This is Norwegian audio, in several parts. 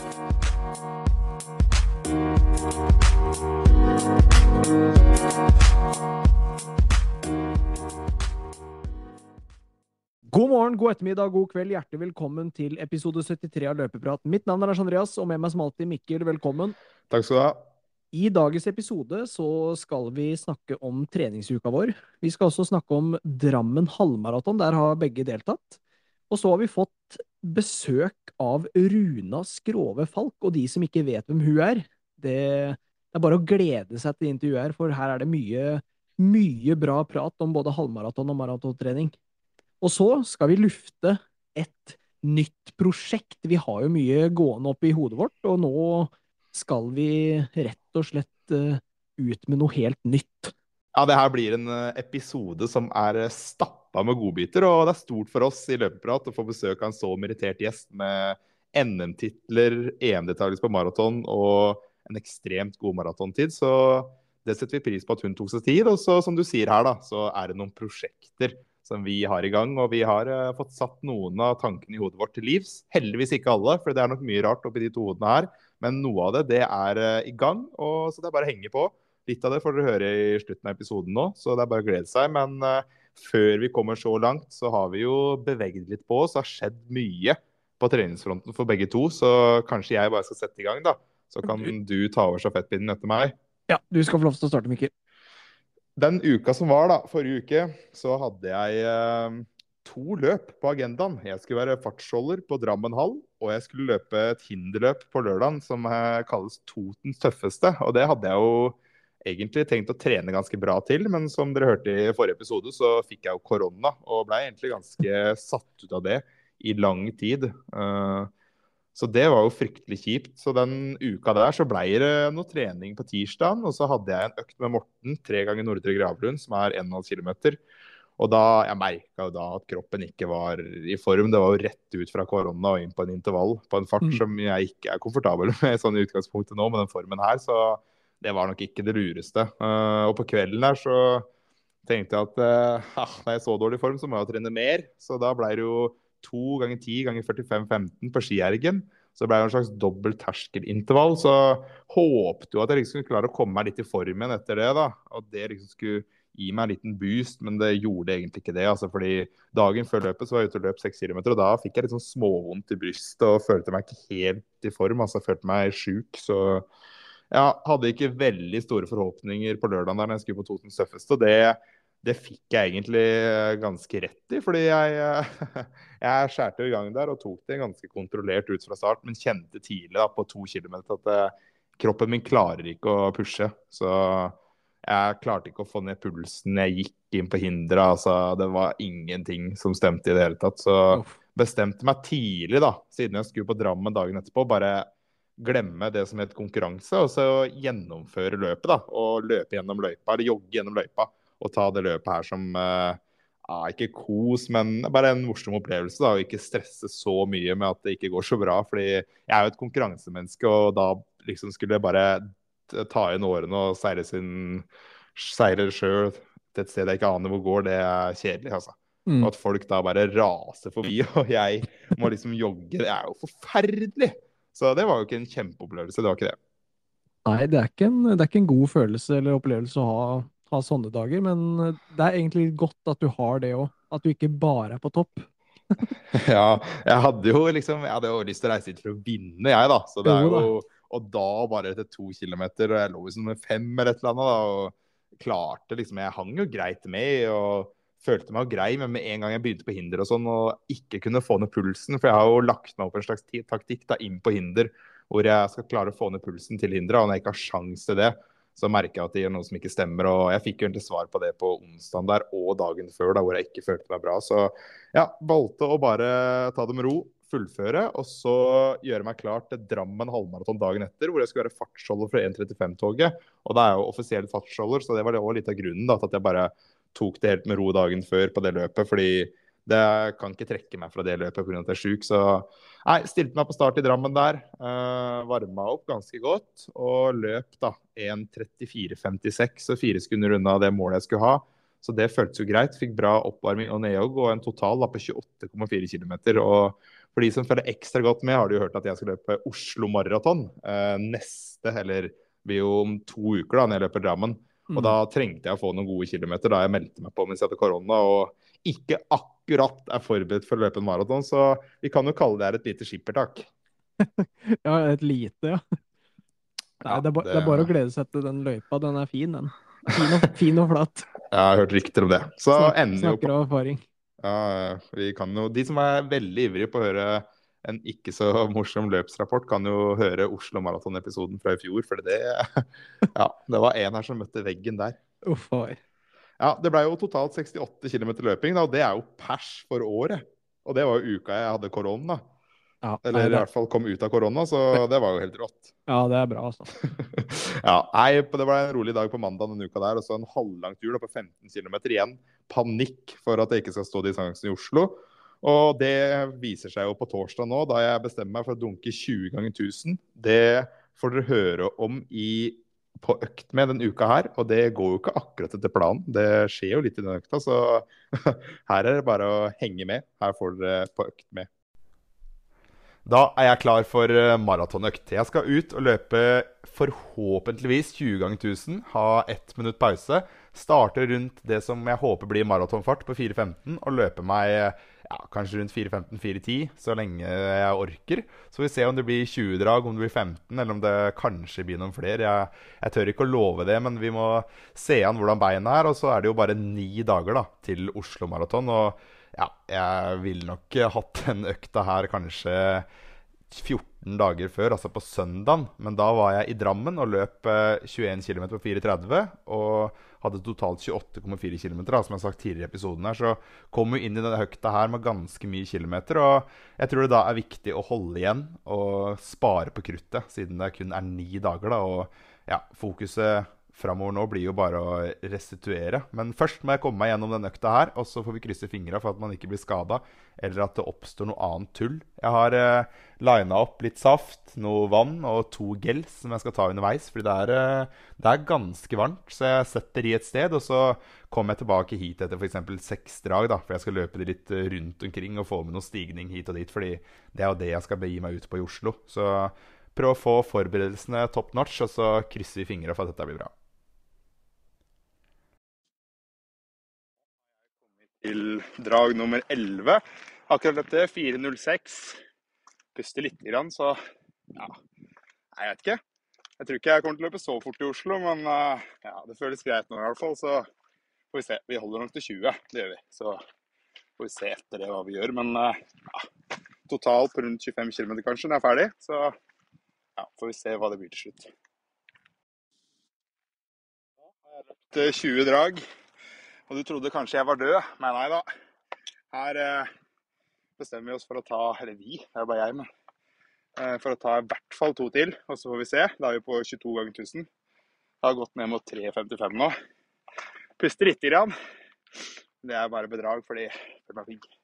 God morgen, god ettermiddag, god kveld. Hjertelig velkommen til episode 73 av Løpeprat. Mitt navn er Lars Andreas, og med meg som alltid Mikkel. Velkommen. Takk skal du ha. I dagens episode så skal vi snakke om treningsuka vår. Vi skal også snakke om Drammen halvmaraton. Der har begge deltatt. Og så har vi fått besøk av Runa Skrove Falk. Og de som ikke vet hvem hun er, det, er bare å glede seg til intervjuet her, for her er det mye, mye bra prat om både halvmaraton og maratontrening. Og så skal vi lufte et nytt prosjekt. Vi har jo mye gående opp i hodet vårt, og nå skal vi rett og slett uh, ut med noe helt nytt. Ja, det her blir en eh, episode som er eh, stappa med godbiter, og det er stort for oss i Løpeprat å få besøk av en så merittert gjest med NM-titler, EM-deltakelse på maraton og en ekstremt god maratontid. Så det setter vi pris på at hun tok seg tid. Og så, som du sier her, da, så er det noen prosjekter som vi har i gang. Og vi har uh, fått satt noen av tankene i hodet vårt til livs. Heldigvis ikke alle, for det er nok mye rart oppi de to hodene her. Men noe av det det er uh, i gang, og så det er bare å henge på. Litt av det får dere høre i slutten av episoden nå, så det er bare å glede seg. Men uh, før vi kommer så langt, så har vi jo beveget litt på oss. Det har skjedd mye på treningsfronten for begge to, så kanskje jeg bare skal sette i gang, da. Så kan du ta over stafettpinnen etter meg. Ja, du skal få lov til å starte, Mikkel. Den uka som var, da, forrige uke, så hadde jeg eh, to løp på agendaen. Jeg skulle være fartsholder på Drammen hall, og jeg skulle løpe et hinderløp på lørdagen som eh, kalles Totens tøffeste. Og det hadde jeg jo egentlig tenkt å trene ganske bra til, men som dere hørte i forrige episode, så fikk jeg jo korona og blei egentlig ganske satt ut av det i lang tid. Uh, så det var jo fryktelig kjipt. Så den uka der så ble det noe trening på tirsdagen. Og så hadde jeg en økt med Morten tre ganger Nordre Gravlund, som er 1,5 km. Og da, jeg merka jo da at kroppen ikke var i form. Det var jo rett ut fra korona og inn på en intervall på en fart mm. som jeg ikke er komfortabel med sånn i utgangspunktet nå, med den formen her. Så det var nok ikke det lureste. Uh, og på kvelden der så tenkte jeg at uh, når jeg er så dårlig form, så må jeg trene mer. Så da ble det jo to ganger 10 ganger 45-15 på skiergen. Så det ble en slags dobbelt terskelintervall. Så håpte jo at jeg liksom skulle klare å komme meg litt i formen etter det. da, Og det liksom skulle gi meg en liten boost, men det gjorde egentlig ikke det. altså fordi Dagen før løpet så var jeg ute og løp 6 km, og da fikk jeg litt sånn småvondt i brystet og følte meg ikke helt i form. altså Følte meg sjuk. Så jeg hadde ikke veldig store forhåpninger på lørdag da jeg skulle på Totens tøffeste. og det det fikk jeg egentlig eh, ganske rett i. Fordi jeg, eh, jeg skjærte i gang der og tok det ganske kontrollert ut fra start. Men kjente tidlig da, på to kilometer at det, kroppen min klarer ikke å pushe. Så jeg klarte ikke å få ned pulsen. Jeg gikk inn på hinderet. Altså, det var ingenting som stemte i det hele tatt. Så bestemte meg tidlig, da, siden jeg skulle på Drammen dagen etterpå, bare glemme det som het konkurranse, og så gjennomføre løpet. da, Og løpe gjennom løypa, eller jogge gjennom løypa Og ta det løpet her som uh, ikke kos, men bare en morsom opplevelse. da, Og ikke stresse så mye med at det ikke går så bra. fordi jeg er jo et konkurransemenneske, og da liksom skulle jeg bare ta inn årene og seire sin seire sjøl til et sted jeg ikke aner hvor går, det er kjedelig, altså. Mm. Og at folk da bare raser forbi, og jeg må liksom jogge. Det er jo forferdelig! Så det var jo ikke en kjempeopplevelse. Det var ikke det. Nei, det er ikke en, det er ikke en god følelse eller opplevelse å ha ha sånne dager, men eh, det er egentlig godt at du har det òg. At du ikke bare er på topp. ja, jeg hadde jo liksom Jeg hadde jo lyst til å reise hit for å vinne, jeg, da. Så det er jo Og da bare etter to kilometer, og jeg lå liksom med fem eller et eller annet, da, og klarte liksom Jeg hang jo greit med og følte meg grei, men med en gang jeg begynte på hinder og sånn, og ikke kunne få ned pulsen For jeg har jo lagt meg opp en slags taktikk da, inn på hinder hvor jeg skal klare å få ned pulsen til hinderet, og når jeg ikke har sjans til det, så merker jeg at det gjør noe som ikke stemmer. Og jeg fikk jo egentlig svar på det på onsdag der og dagen før, da, hvor jeg ikke følte meg bra. Så ja, valgte å bare ta det med ro, fullføre, og så gjøre meg klar til Drammen halvmaraton dagen etter, hvor jeg skulle være fartsholder for 1.35-toget. Og da er jo offisiell fartsholder, så det var også litt av grunnen da, til at jeg bare tok det helt med ro dagen før på det løpet. fordi det kan ikke trekke meg fra det løpet pga. at jeg er sjuk. Så nei, stilte meg på start i Drammen der. Uh, Varma opp ganske godt og løp da 1.34,56 og fire sekunder unna det målet jeg skulle ha. Så det føltes jo greit. Fikk bra oppvarming og nedjogg og en total da, på 28,4 km. Og For de som følger ekstra godt med, har du jo hørt at jeg skal løpe Oslo Maraton uh, neste, eller blir jo om to uker da, når jeg løper Drammen. Og Mm. da trengte jeg å få noen gode kilometer da jeg meldte meg på mens jeg hadde korona. Og ikke akkurat er forberedt for å løpe en maraton, så vi kan jo kalle det her et lite skippertak. Ja, et lite, ja. Nei, Ja, det, er ba, det- det er bare å glede seg til den løypa. Den er fin, den. Fin og, fin og flat. Jeg har hørt rykter om det. Så Snak, ender jo på snakker av erfaring. Ja, vi kan jo, De som er veldig ivrige på å høre en ikke så morsom løpsrapport, kan jo høre Oslo Maraton-episoden fra i fjor. For det, ja, det var en her som møtte veggen der. Uff. Ja, Det ble jo totalt 68 km løping, da, og det er jo pers for året. Og det var jo uka jeg hadde korona. Ja, Eller i hvert fall kom ut av korona, så det var jo helt rått. ja, det er bra, altså. ja, nei, Det ble en rolig dag på mandag denne uka der, og så en halvlang tur da, på 15 km igjen. Panikk for at jeg ikke skal stå distansen i Oslo. Og det viser seg jo på torsdag nå, da jeg bestemmer meg for å dunke 20 ganger 1000. Det får dere høre om i, på økt med denne uka her, og det går jo ikke akkurat etter planen. Det skjer jo litt i den økta, så her er det bare å henge med. Her får dere på økt med. Da er jeg klar for eh, maratonøkt. Jeg skal ut og løpe forhåpentligvis 20 ganger 1000. Ha ett minutt pause. Starte rundt det som jeg håper blir maratonfart på 4.15, og løpe meg ja, kanskje rundt 4.15-4.10 så lenge jeg orker. Så får vi se om det blir 20 drag, om det blir 15, eller om det kanskje blir noen flere. Jeg, jeg tør ikke å love det, men vi må se an hvordan beina er. Og så er det jo bare ni dager da, til Oslo Maraton. Og ja, jeg ville nok hatt den økta her kanskje 14 dager før, altså på søndagen. Men da var jeg i Drammen og løp eh, 21 km på 4,30. Og hadde totalt 28,4 km, som jeg har sagt tidligere i episoden her. Så kom jo inn i denne høkta her med ganske mye kilometer. Og jeg tror det da er viktig å holde igjen og spare på kruttet, siden det kun er ni dager. da, Og ja, fokuset framover nå blir jo bare å restituere. Men først må jeg komme meg gjennom den økta her, og så får vi krysse fingra for at man ikke blir skada, eller at det oppstår noe annet tull. Jeg har eh, lina opp litt saft, noe vann og to gels som jeg skal ta underveis, fordi det er, eh, det er ganske varmt. Så jeg setter i et sted, og så kommer jeg tilbake hit etter f.eks. seks drag, da, for jeg skal løpe det litt eh, rundt omkring og få med noe stigning hit og dit, fordi det er jo det jeg skal begi meg ut på i Oslo. Så prøv å få forberedelsene top notch, og så krysser vi fingra for at dette blir bra. Til drag nummer 11. Akkurat dette 4.06. Puster lite grann, så ja. Nei, jeg vet ikke. Jeg tror ikke jeg kommer til å løpe så fort i Oslo, men uh, ja, det føles greit nå i hvert fall. Så får vi se. Vi holder nok til 20, det gjør vi. Så får vi se etter det hva vi gjør. Men uh, ja, totalt på rundt 25 km kanskje når jeg er ferdig. Så ja, får vi se hva det blir til slutt. Har jeg løpt eh, 20 drag. Og du trodde kanskje jeg var død, men nei da. Her eh, bestemmer vi oss for å ta Eller vi, det er bare jeg, men. Eh, for å ta i hvert fall to til, og så får vi se. Da er vi på 22 ganger 1000. Jeg har gått ned mot 3,55 nå. Puster lite grann. Det er bare bedrag fordi jeg føler meg.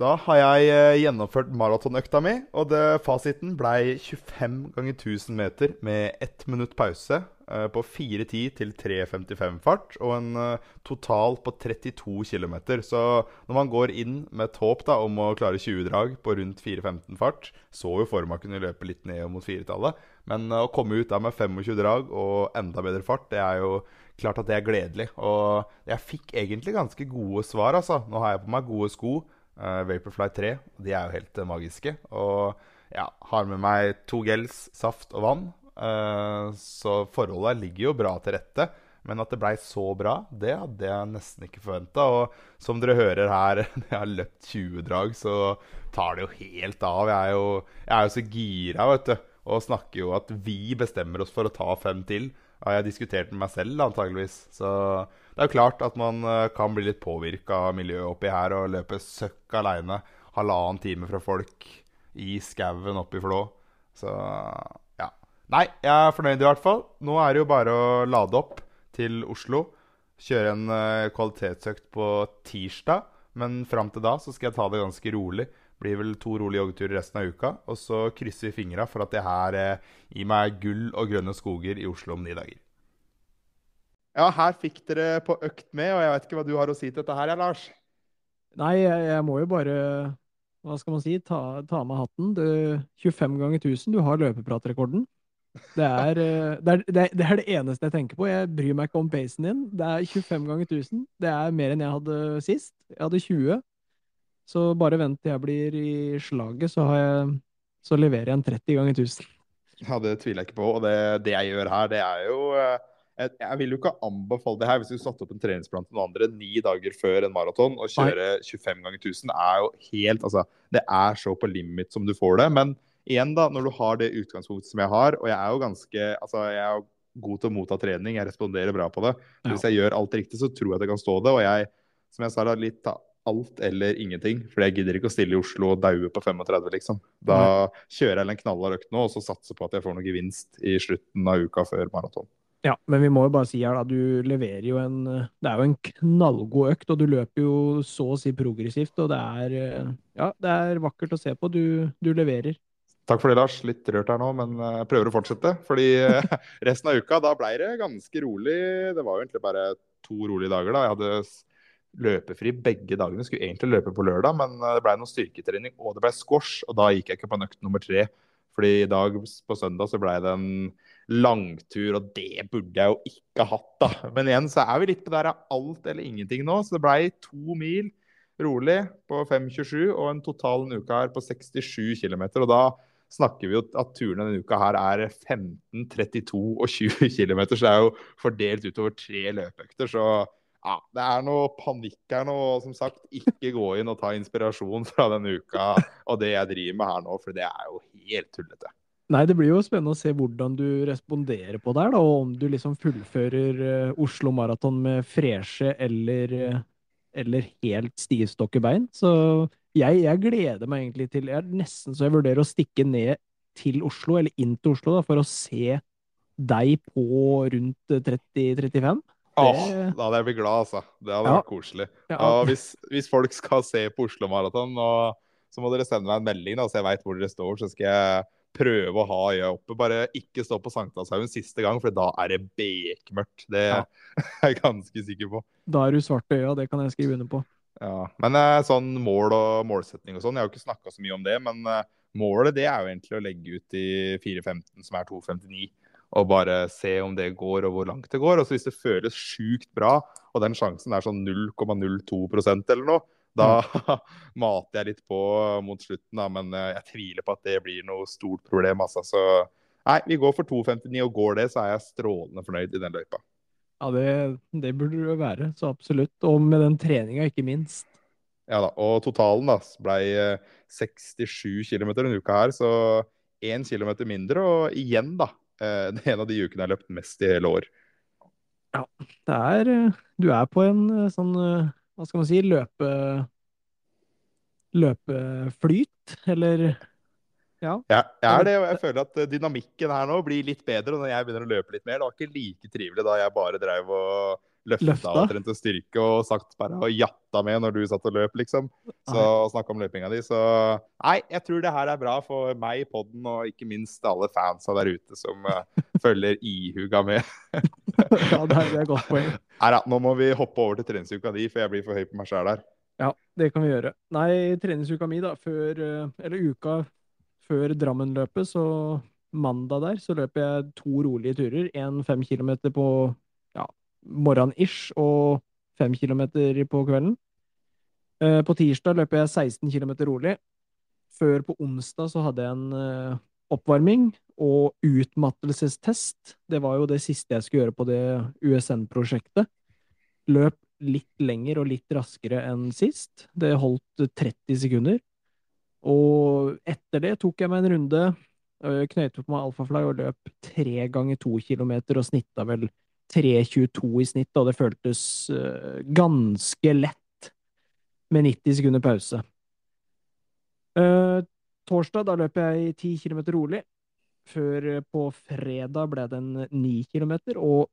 Da har jeg eh, gjennomført maratonøkta mi, og det, fasiten ble 25 ganger 1000 meter med ett minutt pause eh, på 4.10 til 3.55 fart, og en eh, total på 32 km. Så når man går inn med et håp da, om å klare 20 drag på rundt 4.15 fart, så jo for meg kunne løpe litt ned mot 4-tallet, Men å komme ut da med 25 drag og enda bedre fart, det er jo klart at det er gledelig. Og jeg fikk egentlig ganske gode svar, altså. Nå har jeg på meg gode sko. Uh, Vaporfly 3. De er jo helt uh, magiske. Og ja, har med meg to gels, saft og vann. Uh, så forholdet ligger jo bra til rette. Men at det blei så bra, det hadde jeg nesten ikke forventa. Og som dere hører her, når jeg har løpt 20 drag, så tar det jo helt av. Jeg er jo, jeg er jo så gira, vet du. Og snakker jo at vi bestemmer oss for å ta fem til. Ja, jeg har diskutert med meg selv, antageligvis. Så det er jo klart at man eh, kan bli litt påvirka av miljøet oppi her og løpe søkk aleine halvannen time fra folk i skauen oppi Flå. Så ja. Nei, jeg er fornøyd i hvert fall. Nå er det jo bare å lade opp til Oslo. Kjøre en uh, kvalitetsøkt på tirsdag. Men fram til da så skal jeg ta det ganske rolig. Blir vel to rolige joggeturer resten av uka. Og så krysser vi fingra for at det her eh, gir meg gull og grønne skoger i Oslo om ni dager. Ja, her fikk dere på økt med, og jeg vet ikke hva du har å si til dette her, Lars? Nei, jeg, jeg må jo bare hva skal man si, ta, ta med hatten. Du, 25 ganger 1000, du har løpepratrekorden. Det er, eh, det, er, det, er, det er det eneste jeg tenker på. Jeg bryr meg ikke om pacen din. Det er 25 ganger 1000. Det er mer enn jeg hadde sist. Jeg hadde 20. Så bare vent til jeg blir i slaget, så, jeg, så leverer jeg en 30 ganger 1000. Ja, det tviler jeg ikke på. Og det, det jeg gjør her, det er jo eh, jeg, jeg vil jo ikke anbefale det her hvis du satte opp en treningsplan til noen andre ni dager før en maraton. Å kjøre 25 ganger 1000 er jo helt Altså, det er så på limit som du får det. Men igjen, da, når du har det utgangspunktet som jeg har, og jeg er jo ganske Altså, jeg er jo god til å motta trening, jeg responderer bra på det. Ja. Hvis jeg gjør alt riktig, så tror jeg at jeg kan stå det. Og jeg, som jeg sa, da, litt da, alt eller ingenting. For jeg gidder ikke å stille i Oslo og daue på 35, liksom. Da kjører jeg en knallhard økt nå, og så satser på at jeg får noe gevinst i slutten av uka før maraton. Ja, men vi må jo bare si her, da. Du leverer jo en Det er jo en knallgod økt, og du løper jo så å si progressivt. Og det er Ja, det er vakkert å se på. Du, du leverer. Takk for det, Lars. Litt rørt her nå, men jeg prøver å fortsette. Fordi resten av uka, da ble det ganske rolig. Det var jo egentlig bare to rolige dager, da. Jeg hadde løpefri begge dagene. Skulle egentlig løpe på lørdag, men det ble noe styrketrening, og det ble squash. Og da gikk jeg ikke på nøkt nummer tre. Fordi i dag på søndag så ble det en langtur, og det burde jeg jo ikke hatt, da. Men igjen så er vi litt på der alt eller ingenting nå, så det blei to mil rolig på 5,27 og en total en uke her på 67 km. Og da snakker vi jo at turene denne uka her er 15, 32 og 20 km, så det er jo fordelt utover tre løpeøkter. Så ja, det er noe panikk her nå. Og som sagt, ikke gå inn og ta inspirasjon fra denne uka og det jeg driver med her nå, for det er jo helt tullete. Nei, det blir jo spennende å se hvordan du responderer på det her, da, og om du liksom fullfører uh, Oslo Maraton med freshe eller, uh, eller helt stivstokke bein. Så jeg, jeg, gleder meg egentlig til Jeg er nesten så jeg vurderer å stikke ned til Oslo, eller inn til Oslo, da, for å se deg på rundt 30-35. Åh. Da hadde jeg blitt glad, altså. Det hadde ja. vært koselig. Ja. Og hvis, hvis, folk skal se på Oslo Maraton, så må dere sende meg en melding, da, så jeg veit hvor dere står. Så skal jeg prøve å ha øya oppe. Bare ikke stå på Sankthanshaugen siste gang, for da er det bekmørkt. Det ja. er jeg ganske sikker på. Da er du svart i øya, det kan jeg skrive under på. Ja, Men eh, sånn mål og målsetning og sånn, jeg har jo ikke snakka så mye om det. Men eh, målet det er jo egentlig å legge ut i 4.15, som er 2.59. Og bare se om det går, og hvor langt det går. Og så hvis det føles sjukt bra, og den sjansen er sånn 0,02% eller noe, da mater jeg litt på mot slutten, da, men eh, jeg tviler på at det blir noe stort problem. Altså. Så nei, vi går for 2,59, og går det, så er jeg strålende fornøyd i den løypa. Ja, det, det burde det være, så absolutt. Og med den treninga, ikke minst. Ja da, og totalen da ble 67 km denne uka her, så 1 km mindre. Og igjen, da, eh, det er en av de ukene jeg har løpt mest i hele år. Ja, det er Du er på en sånn hva skal man si, løpe løpeflyt, eller ja. ja. Jeg er det, og jeg føler at dynamikken her nå blir litt bedre når jeg begynner å løpe litt mer. Det var ikke like trivelig da jeg bare drev og løfta og trente styrke og sagt bare og jatta med når du satt og løp, liksom. Så snakka om løpinga di. Så nei, jeg tror det her er bra for meg, podden, og ikke minst alle fansa der ute som uh, følger ihuga med. ja, det er, er godt poeng. Nei da, nå må vi hoppe over til treningsuka di, for jeg blir for høy på meg sjæl her. Ja, det kan vi gjøre. Nei, treningsuka mi, da, før eh, Eller uka før Drammen-løpet, så mandag der, så løper jeg to rolige turer. En fem kilometer på morgenen-ish og fem kilometer på kvelden. Eh, på tirsdag løper jeg 16 km rolig. Før på onsdag så hadde jeg en eh, oppvarming og utmattelsestest. Det var jo det siste jeg skulle gjøre på det USN-prosjektet. Løp litt lenger og litt raskere enn sist. Det holdt 30 sekunder. Og etter det tok jeg meg en runde, eh, knøyte på meg alfafly og løp tre ganger to kilometer og snitta vel 3.22 i snitt, og det føltes uh, ganske lett med 90 sekunder pause. Uh, torsdag da løp jeg 10 km rolig. Før uh, på fredag ble det en 9 km, og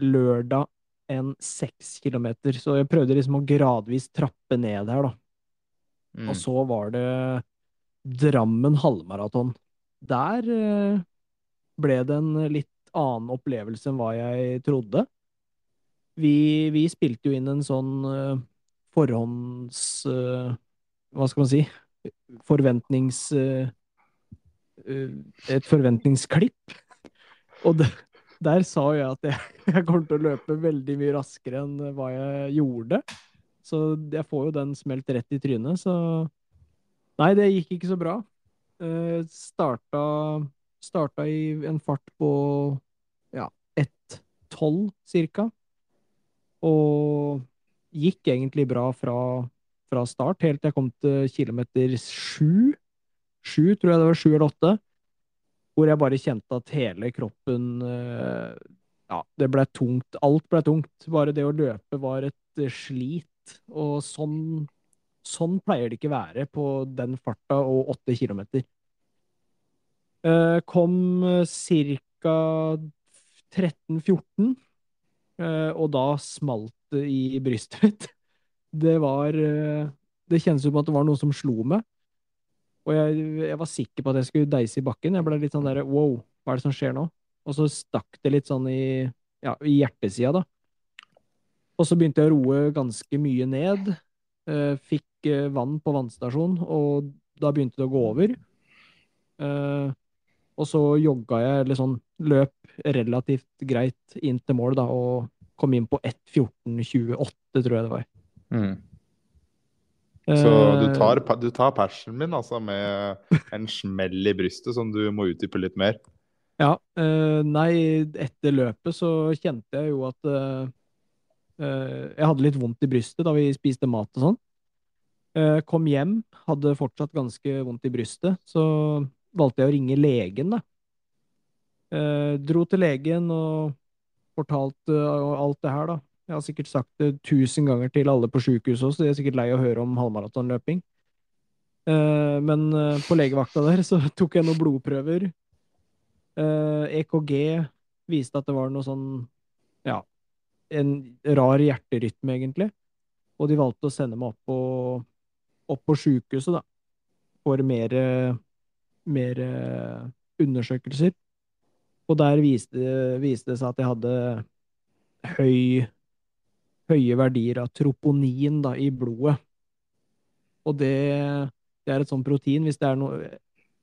lørdag en 6 km. Så jeg prøvde liksom å gradvis trappe ned her, da. Mm. Og så var det Drammen halvmaraton. Der ble det en litt annen opplevelse enn hva jeg trodde. Vi, vi spilte jo inn en sånn uh, forhånds... Uh, hva skal man si? forventnings... eh, et forventningsklipp. Og det, der sa jeg at jeg, jeg kommer til å løpe veldig mye raskere enn hva jeg gjorde. Så jeg får jo den smelt rett i trynet, så Nei, det gikk ikke så bra. Eh, starta, starta i en fart på 1,12 cirka. Og gikk egentlig bra fra, fra start, helt til jeg kom til kilometer sju. Sju, tror jeg det var. Sju eller åtte. Hvor jeg bare kjente at hele kroppen eh, Ja, det ble tungt. Alt ble tungt. Bare det å løpe var et eh, slit. Og sånn, sånn pleier det ikke være på den farta og åtte kilometer. Eh, kom ca. 13-14, eh, og da smalt det i brystet mitt. Det var eh, Det kjennes som at det var noe som slo meg. Og jeg, jeg var sikker på at jeg skulle deise i bakken. Jeg ble litt sånn der wow, hva er det som skjer nå? Og så stakk det litt sånn i, ja, i hjertesida, da. Og så begynte jeg å roe ganske mye ned. Eh, fikk vann på vannstasjonen, og da begynte det å gå over. Og så jogga jeg, eller sånn, løp relativt greit inn til mål, da, og kom inn på 1.14,28, tror jeg det var. Mm. Så du Eh, tar, du tar persen min, altså, med en smell i brystet som du må utdype litt mer. Ja, eh, nei, etter løpet så kjente jeg jo at eh, jeg hadde litt vondt i brystet da vi spiste mat og sånn. Kom hjem, hadde fortsatt ganske vondt i brystet, så valgte jeg å ringe legen, da. Eh, dro til legen og fortalte alt det her, da. Jeg har sikkert sagt det tusen ganger til alle på sjukehuset også, så de er sikkert lei å høre om halvmaratonløping. Eh, men eh, på legevakta der så tok jeg noen blodprøver. Eh, EKG viste at det var noe sånn ja, en rar hjerterytme, egentlig. Og de valgte å sende meg opp på, opp på sjukehuset, da. For mer, mer eh, undersøkelser. Og der viste, viste det seg at jeg hadde høy, høye verdier av troponin da, i blodet. Og det, det er et sånt protein. Hvis det er noe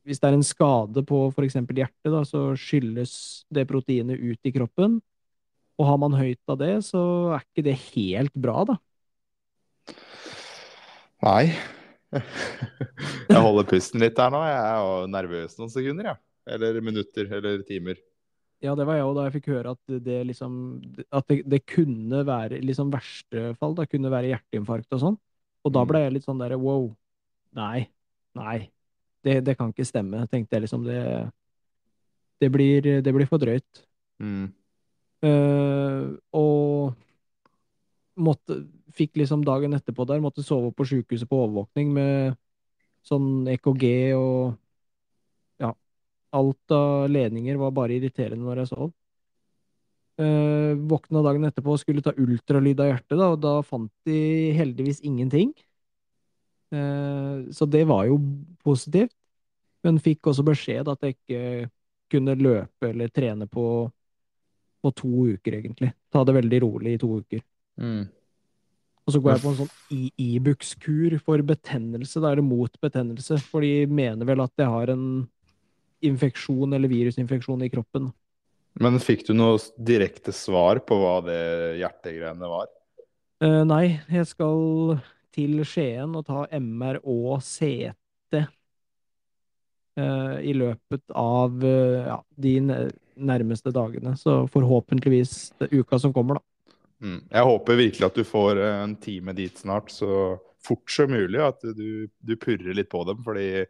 hvis det er en skade på f.eks. hjertet, da, så skylles det proteinet ut i kroppen. Og har man høyt av det, så er ikke det helt bra, da. Nei. Jeg holder pusten litt der nå. Jeg er jo nervøs noen sekunder, jeg. Ja. Eller minutter, eller timer. Ja, det var jeg òg da jeg fikk høre at det liksom At det, det kunne være liksom verste fall, da kunne være hjerteinfarkt og sånn. Og da ble jeg litt sånn derre wow. Nei. Nei. Det, det kan ikke stemme, tenkte jeg liksom. Det, det, blir, det blir for drøyt. Mm. Uh, og måtte, fikk liksom dagen etterpå der, måtte sove på sykehuset på overvåkning med sånn EKG og ja, alt av ledninger var bare irriterende når jeg sov. Eh, våkna dagen etterpå og skulle ta ultralyd av hjertet, da, og da fant de heldigvis ingenting. Eh, så det var jo positivt, men fikk også beskjed at jeg ikke kunne løpe eller trene på på to uker, egentlig. Ta det veldig rolig i to uker. Mm. Og så går jeg på en sånn Ibux-kur for betennelse, da, er det mot betennelse, for de mener vel at jeg har en infeksjon eller virusinfeksjon i kroppen. Men fikk du noe direkte svar på hva det hjertegreiene var? Uh, nei, jeg skal til Skien og ta MR og CT uh, i løpet av uh, ja, de nærmeste dagene. Så forhåpentligvis uka som kommer, da. Mm. Jeg håper virkelig at du får eh, en time dit snart, så fort som mulig. At du, du purrer litt på dem. fordi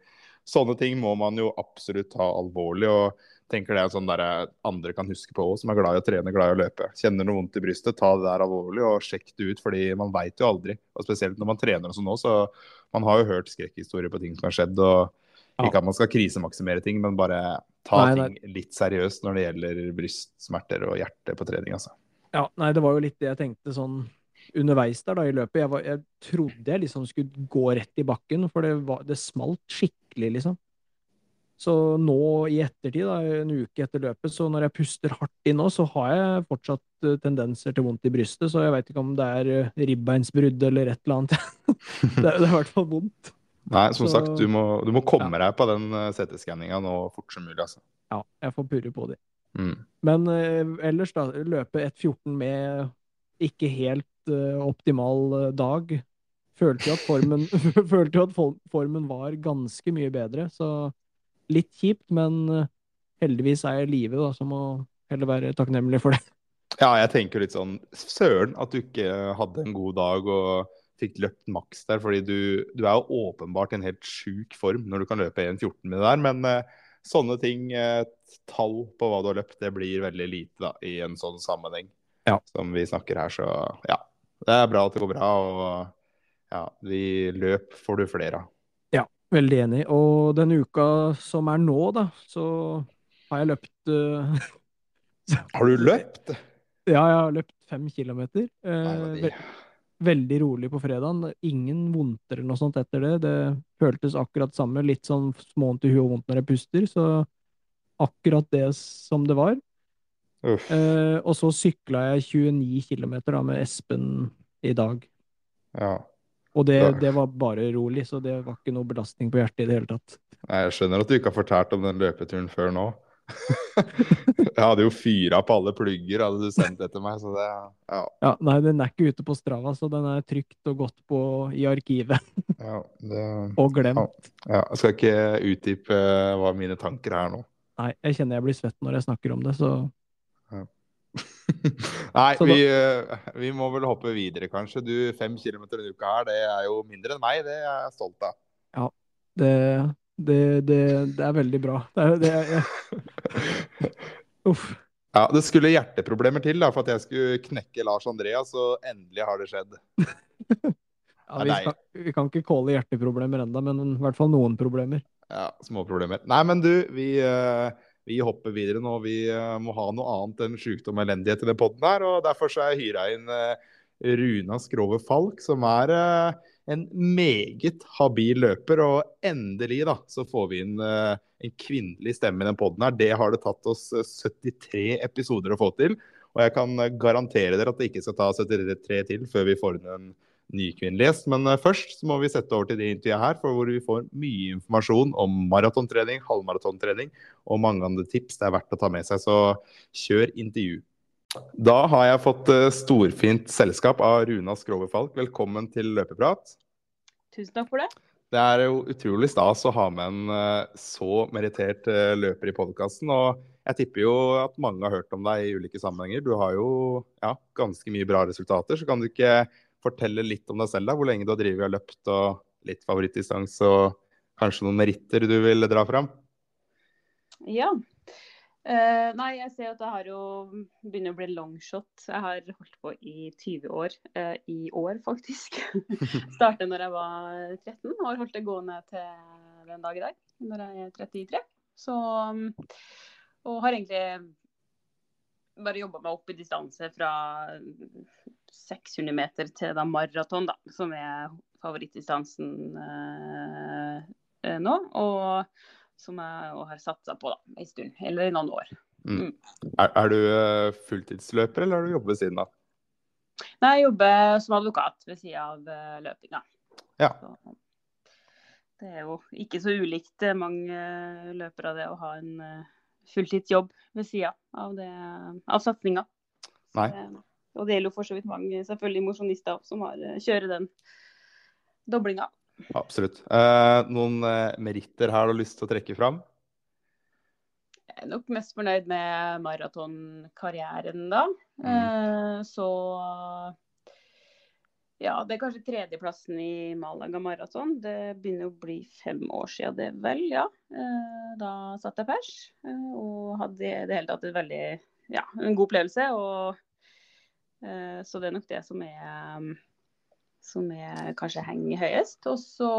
sånne ting må man jo absolutt ta alvorlig. og tenker det er sånn der andre kan huske på som er glad i å trene, glad i å løpe. Kjenner noe vondt i brystet, ta det der alvorlig og sjekk det ut, fordi man veit jo aldri. Og spesielt når man trener og sånn nå, så man har jo hørt skrekkhistorier på ting som har skjedd. og. Ikke at man skal krisemaksimere ting, men bare ta Nei, nei. ting litt seriøst når det gjelder brystsmerter og hjerte på trening. altså. Ja, nei, det var jo litt det jeg tenkte sånn underveis der da i løpet. Jeg, var, jeg trodde jeg liksom skulle gå rett i bakken, for det, var, det smalt skikkelig, liksom. Så nå i ettertid, da, en uke etter løpet, så når jeg puster hardt inn nå, så har jeg fortsatt eh, tendenser til vondt i brystet, så jeg veit ikke om det er eh, ribbeinsbrudd eller et eller annet. det, det er i hvert fall vondt. Nei, som Så- sagt, du må, du må komme deg på den uh, CT-skanninga nå fort som mulig, altså. Ja, jeg får purre på de. Mm. Men eh, ellers, da, løpe 1.14 med ikke helt eh, optimal eh, dag. Følte jo at formen, følte jo at formen var ganske mye bedre, så litt kjipt, men heldigvis er jeg i live, da, så må heller være takknemlig for det. Ja, jeg tenker litt sånn Søren at du ikke hadde en god dag og fikk løpt maks der. fordi du, du er jo åpenbart i en helt sjuk form når du kan løpe 1,14 med det der. Men eh, sånne ting, eh, et tall på hva du har løpt, det blir veldig lite da, i en sånn sammenheng Ja. som vi snakker her. Så ja, det er bra at det går bra. Og ja, vi løp får du flere av. Ja, veldig enig. Og denne uka som er nå, da, så har jeg løpt uh... Har du løpt? Ja, jeg har løpt fem kilometer. Nei, Eh, de- veldig rolig på fredagen. Ingen vondter eller noe sånt etter det. Det føltes akkurat samme. Litt sånn småvondt i huet og vondt når jeg puster, så akkurat det som det var. Eh, og så sykla jeg 29 km da, med Espen i dag. Ja. Og det, det var bare rolig, så det var ikke noe belastning på hjertet i det hele tatt. Nei, Jeg skjønner at du ikke har fortalt om den løpeturen før nå. jeg hadde jo fyra på alle plugger, hadde du sendt det til meg. Så det, ja, Ja, Nei, den er ikke ute på Strava, så den er trygt og godt på i arkivet. ja, det, Og glemt. ja, jeg skal ikke utdype hva mine tanker er nå. Nei, jeg kjenner jeg blir svett når jeg snakker om det, så Nei, vi, eh, vi må vel hoppe videre, kanskje. Du, fem kilometer denne uka her, det er jo mindre enn meg. Det er jeg stolt av. Ja, det, det, det, det er veldig bra. Det det jeg, uff. Ja, Det skulle hjerteproblemer til da, for at jeg skulle knekke Lars Andreas, og endelig har det skjedd. Ja, Ja, vi, skal, vi kan ikke calle hjerteproblemer enda, men i hvert fall noen problemer. Ja, små problemer. Nei, men du, vi, eh, vi hopper videre nå. Vi eh, må ha noe annet enn sykdom og elendighet i den podden her. og Derfor så har jeg hyra inn eh, Runa Skrove Falk, som er en meget habil løper. Og endelig da, så får vi inn eh, en kvinnelig stemme i den podden her. Det har det tatt oss eh, 73 episoder å få til. Og jeg kan eh, garantere dere at det ikke skal ta 73 til før vi får inn en ny kvinnelig gjest. Men eh, først så må vi sette over til det intervjuet her, for hvor vi får mye informasjon om maratontrening, halvmaratontrening og mange andre tips det er verdt å ta med seg. Så kjør intervju. Da har jeg fått eh, storfint selskap av Runa Skrove Falk. Velkommen til Løpeprat. Tusen takk for det. Det er jo utrolig stas å ha med en eh, så merittert eh, løper i podkasten. Og jeg tipper jo at mange har hørt om deg i ulike sammenhenger. Du har jo ja, ganske mye bra resultater. Så kan du ikke fortelle litt om deg selv, da? Hvor lenge du har drevet og løpt, og litt favorittdistanse, og kanskje noen meritter du vil dra fram? Ja. Eh, nei, jeg ser at jeg har jo begynner å bli longshot. Jeg har holdt på i 20 år. Uh, I år, faktisk. Startet når jeg var 13 og har holdt det gående til den dag i dag, når jeg er 33. Så um, Og har egentlig bare jobba meg opp i distanse fra 600 meter til da maraton, da, som er favorittdistansen uh, nå. Og som jeg har satsa på da, en stund, eller i noen år. Er, er du eh, fulltidsløper, eller har du jobbet ved siden av? Nei, jeg jobber som advokat ved sida av eh, løpinga. Ja. Så det er jo ikke så ulikt eh, mange løpere det å ha en fulltidsjobb ved sida av, det, av satsinga. Nei. Og det gjelder jo for så vidt mange selvfølgelig mosjonister som har, kjører den doblinga. Absolutt. Eh, noen eh, meritter her du har lyst til å trekke fram? Jeg er nok mest fornøyd med maratonkarrieren da. Mm. Eh, så ja, det er kanskje tredjeplassen i Malaga maraton. Det begynner å bli fem år siden det, vel. Ja. Eh, da satt jeg pers og hadde i det hele tatt et veldig, ja, en god opplevelse. Og, eh, så det er nok det som er som er kanskje henger høyest. Og så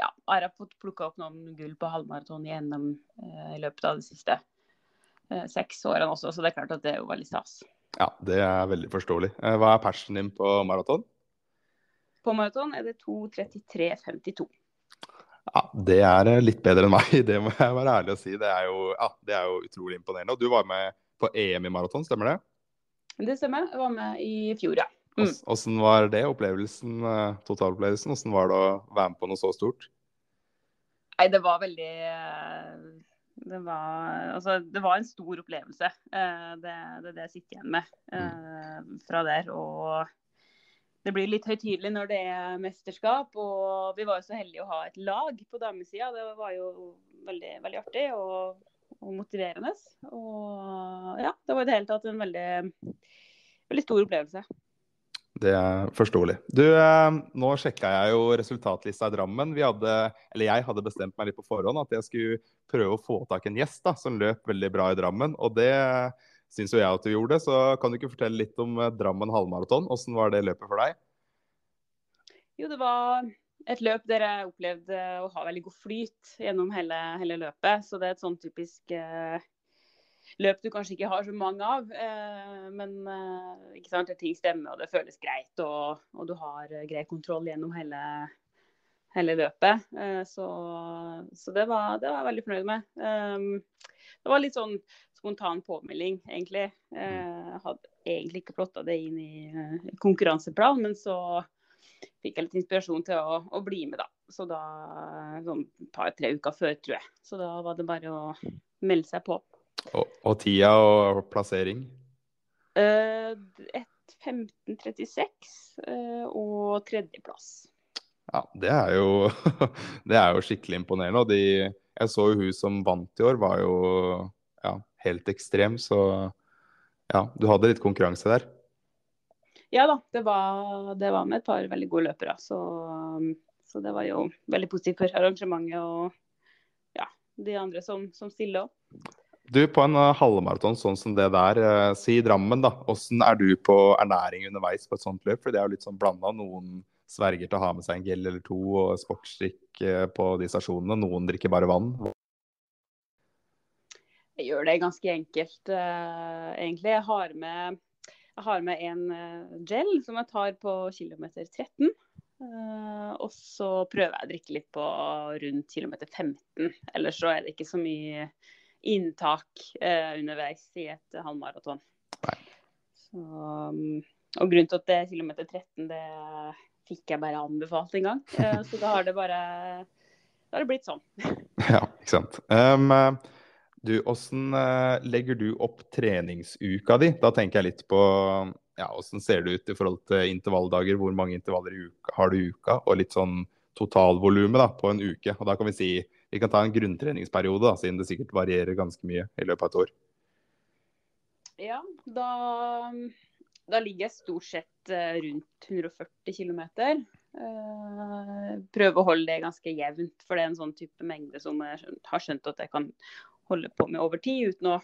ja, har jeg fått plukka opp noen gull på halvmaraton i NM eh, i løpet av de siste eh, seks årene også, så det er klart at det er jo veldig stas. Ja, det er veldig forståelig. Eh, hva er persen din på maraton? På maraton er det 2.33,52. Ja, Det er litt bedre enn meg, det må jeg være ærlig å si. Det er jo, ja, det er jo utrolig imponerende. Og du var med på EM i maraton, stemmer det? Det stemmer. Jeg var med i fjor, ja. Mm. Åssen var det, opplevelsen, eh, totalopplevelsen? Åssen var det å være med på noe så stort? Nei, det var veldig eh, det var, altså, det var en stor opplevelse. Eh, det, det er det jeg sitter igjen med mm. fra der. Og det blir litt høytidelig når det er mesterskap. Og vi var jo så heldige å ha et lag på damesida. Det var jo veldig, veldig artig og, og, motiverende. Og ja, det var i det hele tatt en veldig, veldig stor opplevelse. Det er forståelig. Du, eh, nå sjekka jeg jo resultatlista i Drammen. Vi hadde, eller jeg hadde bestemt meg litt på forhånd at jeg skulle prøve å få tak i en gjest da, som løp veldig bra i Drammen. Og det syns jo jeg at du gjorde. Så kan du ikke fortelle litt om eh, Drammen halvmaraton? Åssen var det løpet for deg? Jo, det var et løp der jeg opplevde å ha veldig god flyt gjennom hele, hele løpet. Så det er et sånn typisk eh, løp du kanskje ikke har så mange av. Eh, men eh, ikke sant, ting stemmer og det føles greit, og, og du har eh, grei kontroll gjennom hele, hele løpet. Så, så det, var, det, var, jeg veldig fornøyd med. Det var litt sånn spontan påmelding, egentlig. Jeg hadde egentlig ikke plotta det inn i konkurranseplan, men så fikk jeg litt inspirasjon til å, å bli med, da. Så da sånn par-tre uker før, tror jeg. Så da var det bare å melde seg på. Og, og tida og plassering? Uh, 15.36 uh, og tredjeplass. Ja, det er jo, det er jo skikkelig imponerende. Og de, jeg så jo hun som vant i år, var jo ja, helt ekstrem. Så ja, du hadde litt konkurranse der. Ja da, det var, det var med et par veldig gode løpere. Så, så, det var jo veldig positivt for arrangementet og ja, de andre som, som stiller òg. Du, på en uh, halvmaraton sånn som det der, uh, si Drammen, da. Hvordan er du på ernæring underveis på et sånt løp? For det er jo litt sånn blanda. Noen sverger til å ha med seg en gel eller to og sportsdrikk uh, på de stasjonene. Noen drikker bare vann. Jeg gjør det ganske enkelt, egentlig. Jeg har med, jeg har med en gel som jeg tar på kilometer 13. og så prøver jeg å drikke litt på rundt kilometer 15. Ellers så er det ikke så mye inntak eh, underveis i et halvmaraton. Um, og grunnen til at det er kilometer 13, det fikk jeg bare anbefalt en gang. Eh, så da har det bare da har det blitt sånn. ja, ikke sant. Um, du, Åssen uh, legger du opp treningsuka di? Da tenker jeg litt på ja, åssen ser det ut i forhold til intervalldager. Hvor mange intervaller i uka har du i uka? Og litt sånn totalvolumet på en uke. Og da kan vi si vi kan ta en grunntreningsperiode, da, siden det sikkert varierer ganske mye i løpet av et år. Ja, da, da ligger jeg stort sett eh, rundt 140 km. Uh, prøve å holde det ganske jevnt, for det er en sånn type mengde som jeg har skjønt at jeg kan holde på med over tid uten å,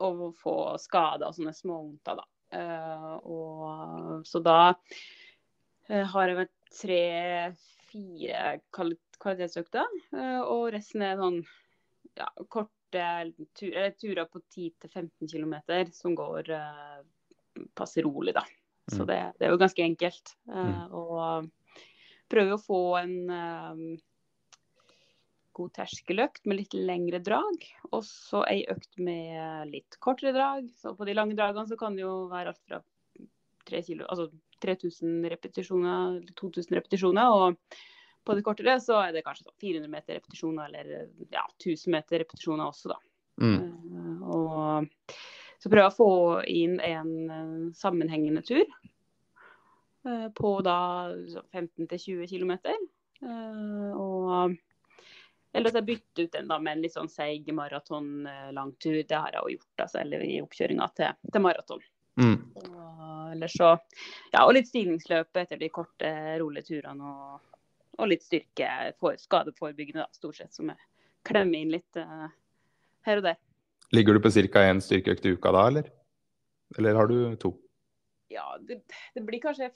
å få skader og sånne småvondter. Uh, og, så da har jeg vært tre-fire kvalitetsøkter. Eh, og resten er sånn ja, korte tur, turer på 10-15 km som går uh, passe rolig, da. Så mm. det, det, er jo ganske enkelt. Uh, mm. Og prøver å få en um, god terskeløkt med litt lengre drag. Og så ei økt med litt kortere drag. Så på de lange dragene så kan det jo være alt fra 3 kilo, altså 3000 repetisjoner, 2000 repetisjoner. Og på det kortere så er det kanskje 400 sånn meter repetisjoner, eller ja, 1000 meter repetisjoner også, da. Mm. Uh, og så prøver jeg å få inn en uh, sammenhengende tur uh, på da 15-20 km. og eller at jeg bytter ut den da med en litt sånn seig maraton-langtur. Det har jeg jo gjort, altså, eller i oppkjøringa til, til maraton. Mm. Og, så, ja, og litt stigningsløp etter de korte, rolige turene. og og litt styrke for skadeforebyggende, da, stort sett, som jeg klemmer inn litt uh, her og der. Ligger du på ca. én styrkeøkt i uka da, eller? Eller har du to? Ja, det, det blir kanskje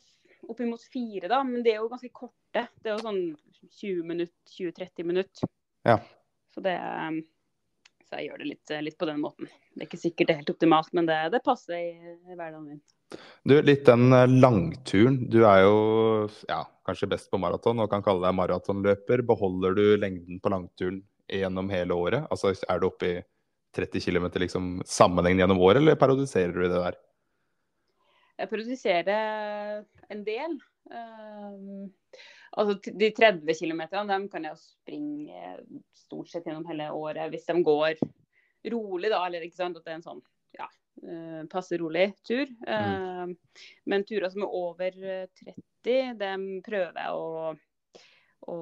oppimot fire, da, men det er jo ganske korte. Det er jo sånn 20 minutter, 20-30 minutter. Ja. Så det um, så jeg gjør det litt, litt, på den måten. Det er ikke sikkert det er helt optimalt, men det, det passer i, i hverdagen min. Du, litt den eh, langturen. Du er jo ja, kanskje best på maraton og kan kalle deg maratonløper. Beholder du lengden på langturen gjennom hele året? Altså er du oppe i 30 km liksom, sammenhengende gjennom året, eller parodiserer du det der? Jeg produserer en del. Um, altså De 30 km dem kan jeg springe stort sett gjennom hele året hvis de går rolig, da. Eller ikke sant, at det er en sånn ja, passe rolig tur. Mm. Uh, men turer som er over 30, dem prøver jeg å, å,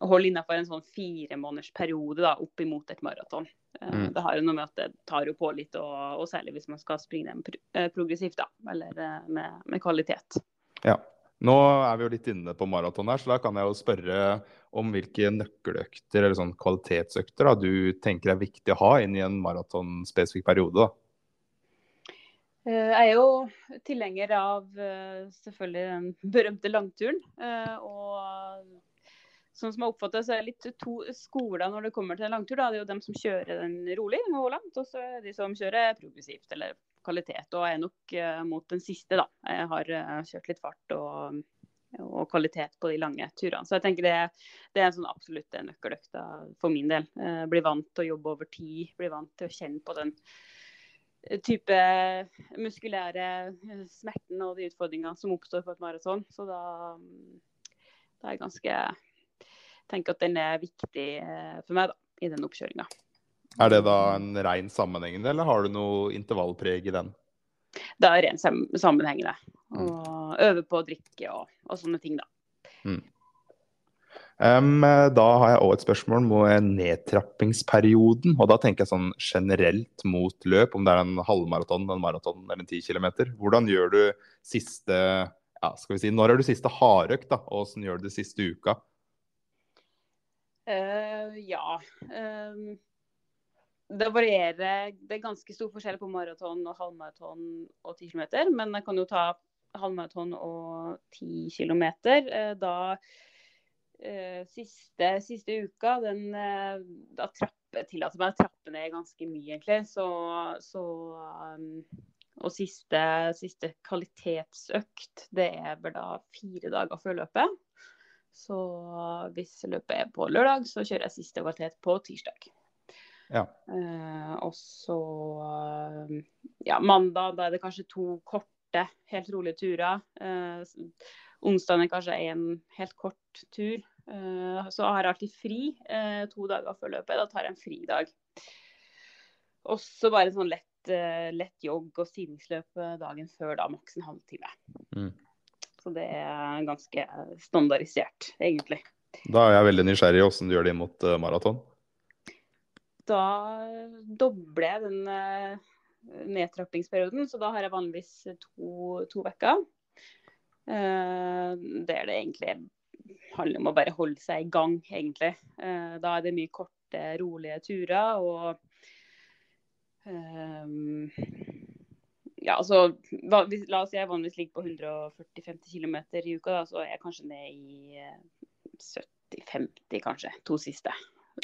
å holde innafor en sånn fire måneders periode da, opp imot et maraton. Mm. Det har jo noe med at det tar jo på litt, og, og særlig hvis man skal springe dem progressivt, da. Eller med, med kvalitet. Ja. Nå er vi jo litt inne på maraton her, så da kan jeg jo spørre om hvilke nøkkeløkter eller sånn kvalitetsøkter da, du tenker er viktig å ha inn i en maratonspesifikk periode. da. Eh, jeg er jo tilhenger av eh, selvfølgelig den berømte langturen. Eh, og sånn som jeg oppfatter så er det litt to skoler når det kommer til en langtur. Da. Det er jo dem som kjører den rolig og langt, og så er de som kjører progressivt eller kvalitet. Og jeg er nok mot den siste, da. Jeg har kjørt litt fart og, og, kvalitet på de lange turene. Så jeg tenker det, det er en sånn absolutt nøkkeløkta for min del. Bli vant til å jobbe over tid. Bli vant til å kjenne på den type muskulære smerten og de utfordringene som oppstår på et maraton. Så da, da er jeg ganske tenker at den er viktig for meg da, i den oppkjøringa. Er det da en ren sammenhengende, eller har du noe intervallpreg i den? Det er ren sammenhengende. Mm. Og øve på å drikke og, og sånne ting, da. Mm. Um, da har jeg òg et spørsmål om nedtrappingsperioden. Og da tenker jeg sånn generelt mot løp, om det er en halvmaraton, en maraton eller en ti kilometer. Hvordan gjør du siste ja, skal vi si, Når er du siste hardøkt, da? Og hvordan gjør du det siste uka? Uh, ja. Um det varierer. Det er ganske stor forskjell på maraton og halvmaraton og 10 km. Men jeg kan jo ta halvmaraton og 10 km. Uh, da siste, siste uka, den eh, da trappe, tillater meg å trappe ned ganske mye, egentlig. Så, så um, og siste, siste, kvalitetsøkt, det er vel da fire dager før løpet. Så hvis løpet er på lørdag, så kjører jeg siste kvalitet på tirsdag. Ja. Uh, og så uh, ja, mandag, da er det kanskje to korte, helt rolige turer. Uh, onsdag er kanskje en helt kort tur. Så har jeg alltid fri to dager før løpet. Da tar jeg en fridag. Og så bare sånn lett, lett jogg og stigningsløp dagen før, da maks en halvtime. Mm. Så det er ganske standardisert, egentlig. Da er jeg veldig nysgjerrig på åssen du gjør det mot maraton da dobler jeg den nedtrappingsperioden. Så da har jeg vanligvis to, uker. Det er det egentlig handler om å bare holde seg i gang, egentlig. Uh, da er det mye korte, rolige turer. og um, ja, altså, La oss si jeg vanligvis ligger på 140-50 km i uka, da, så er jeg kanskje ned i 70-50, kanskje. To siste.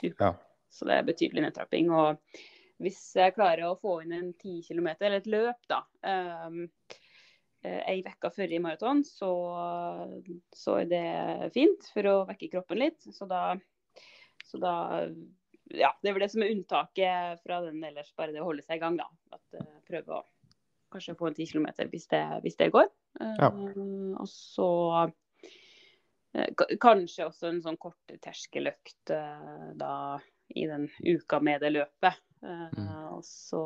Ja. Så det er betydelig nedtrapping. Og hvis jeg klarer å få inn en 10 km, eller et løp, da, um, ei uke før i maraton, så, så, er det fint for å vekke kroppen litt. Så da, så da ja, det er vel det som er unntaket fra den ellers, bare det å holde seg i gang, da. At uh, prøve å kanskje få en ti kilometer hvis, hvis, det går. Uh, ja. Og så uh, kanskje også en sånn kort terskeløkt da i den uka med det løpet. Uh, og så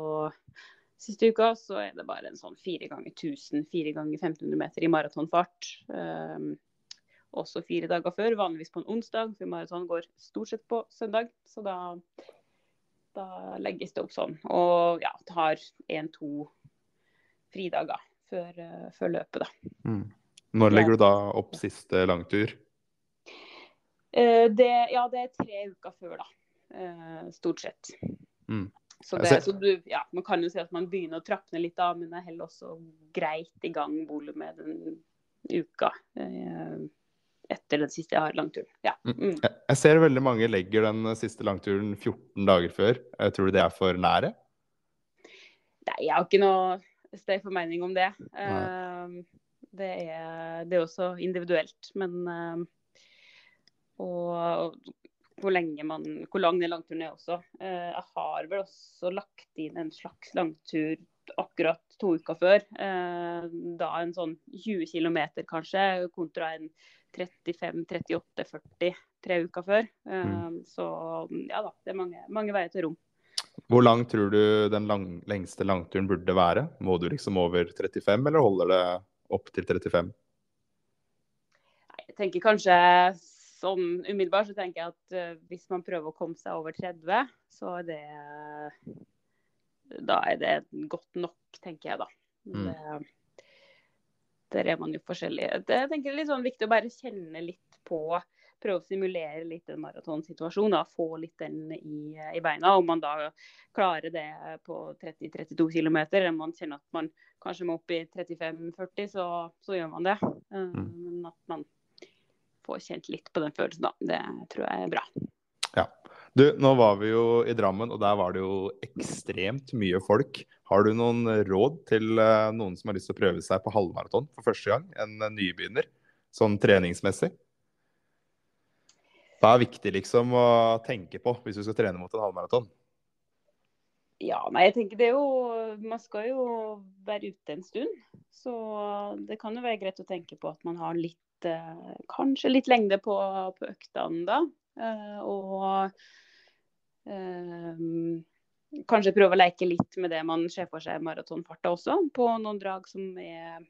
siste uka så er det bare en sånn fire ganger 1000, fire ganger 1500 meter i maratonfart. Um, også fire dager før, vanligvis på en onsdag, for maraton går stort sett på søndag. Så da, da legges det opp sånn. Og ja, tar én-to fridager før, uh, før løpet, da. Mm. Når legger du da opp siste langtur? Uh, det, ja, det er tre uker før, da. Uh, stort sett. Mm. Så, det, så du, ja, man kan jo si at man begynner å trappe ned litt av, men det er heller også greit i gang volumet den uka eh, etter den siste langturen. Ja. Mm. mm. Jeg ser veldig mange legger den siste langturen 14 dager før. Tror du det er for nære? Nei, jeg har ikke noe stay for mening om det. Uh, det, er, det, er, også individuelt. Men uh, og, hvor, man, hvor lang den langturen er også. Eh, jeg har vel også lagt inn en slags langtur akkurat to uker før. Eh, da en sånn 20 km kanskje, kontra en 35-38-40 tre uker før. Eh, Mm. Så ja da, det er mange, mange veier til rom. Hvor lang tror du den lang, lengste langturen burde være? Må du liksom over 35, eller holder det opp til 35? Jeg tenker kanskje sånn umiddelbart så tenker jeg at uh, hvis man prøver å komme seg over 30, så er det Da er det godt nok, tenker jeg da. Mm. Det, der er man jo forskjellig. Det, jeg tenker det er litt sånn viktig å bare kjenne litt på Prøve å simulere litt en maratonsituasjon. da, Få litt den i, i beina. Om man da klarer det på 30-32 km, eller om man kjenner at man kanskje må opp i 35-40, så, så gjør man det. Eh, Mm. Men at man får kjent litt på den følelsen, da. Det tror jeg er bra. Ja. Du, nå var vi jo i Drammen, og der var det jo ekstremt mye folk. Har du noen råd til eh, noen som har lyst til å prøve seg på halvmaraton for første gang? En eh, nybegynner, sånn treningsmessig? Hva er viktig liksom å tenke på hvis du skal trene mot en halvmaraton? Ja, nei, jeg tenker det er jo Man skal jo være ute en stund. Så det kan jo være greit å tenke på at man har litt eh, Kanskje litt lengde på, på øktene da. Eh, og eh, kanskje prøve å leke litt med det man ser for seg maratonfarta også. På noen drag som er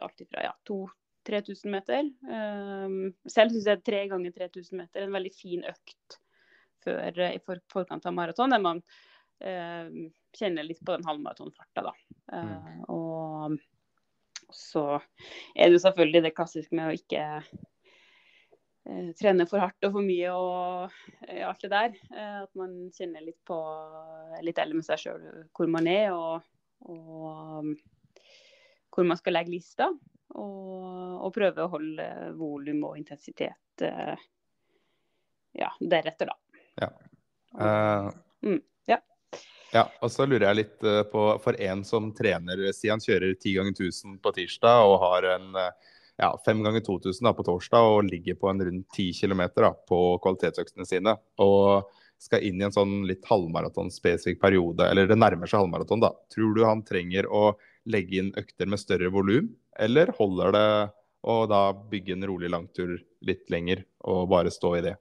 alt fra ja, 2000-3000 meter. Selv syns jeg tre ganger 3000 meter er en veldig fin økt før, i for, forkant av maraton. der man eh, kjenner litt på den halvmaratonfarta, da. Eh, og så er det jo selvfølgelig det klassiske med å ikke eh, trene for hardt og for mye og eh, alt det der. Eh, at man kjenner litt på litt ærlig med seg sjøl hvor man er og, og um, hvor man skal legge lista. Og, og prøve å holde volum og intensitet ja, deretter, da. Ja. Eh, Mm, ja. Og så lurer jeg litt eh, på, for en som trener, si han kjører 10 ganger 1000 på tirsdag og har en eh, ja, 5 ganger 2000 da, på torsdag og ligger på en rundt 10 km på kvalitetsøktene sine. Og skal inn i en sånn litt halvmaratonspesifikk periode, eller det nærmer seg halvmaraton, da. Tror du han trenger å legge inn økter med større volum, eller holder det å da bygge en rolig langtur litt lenger og bare stå i det?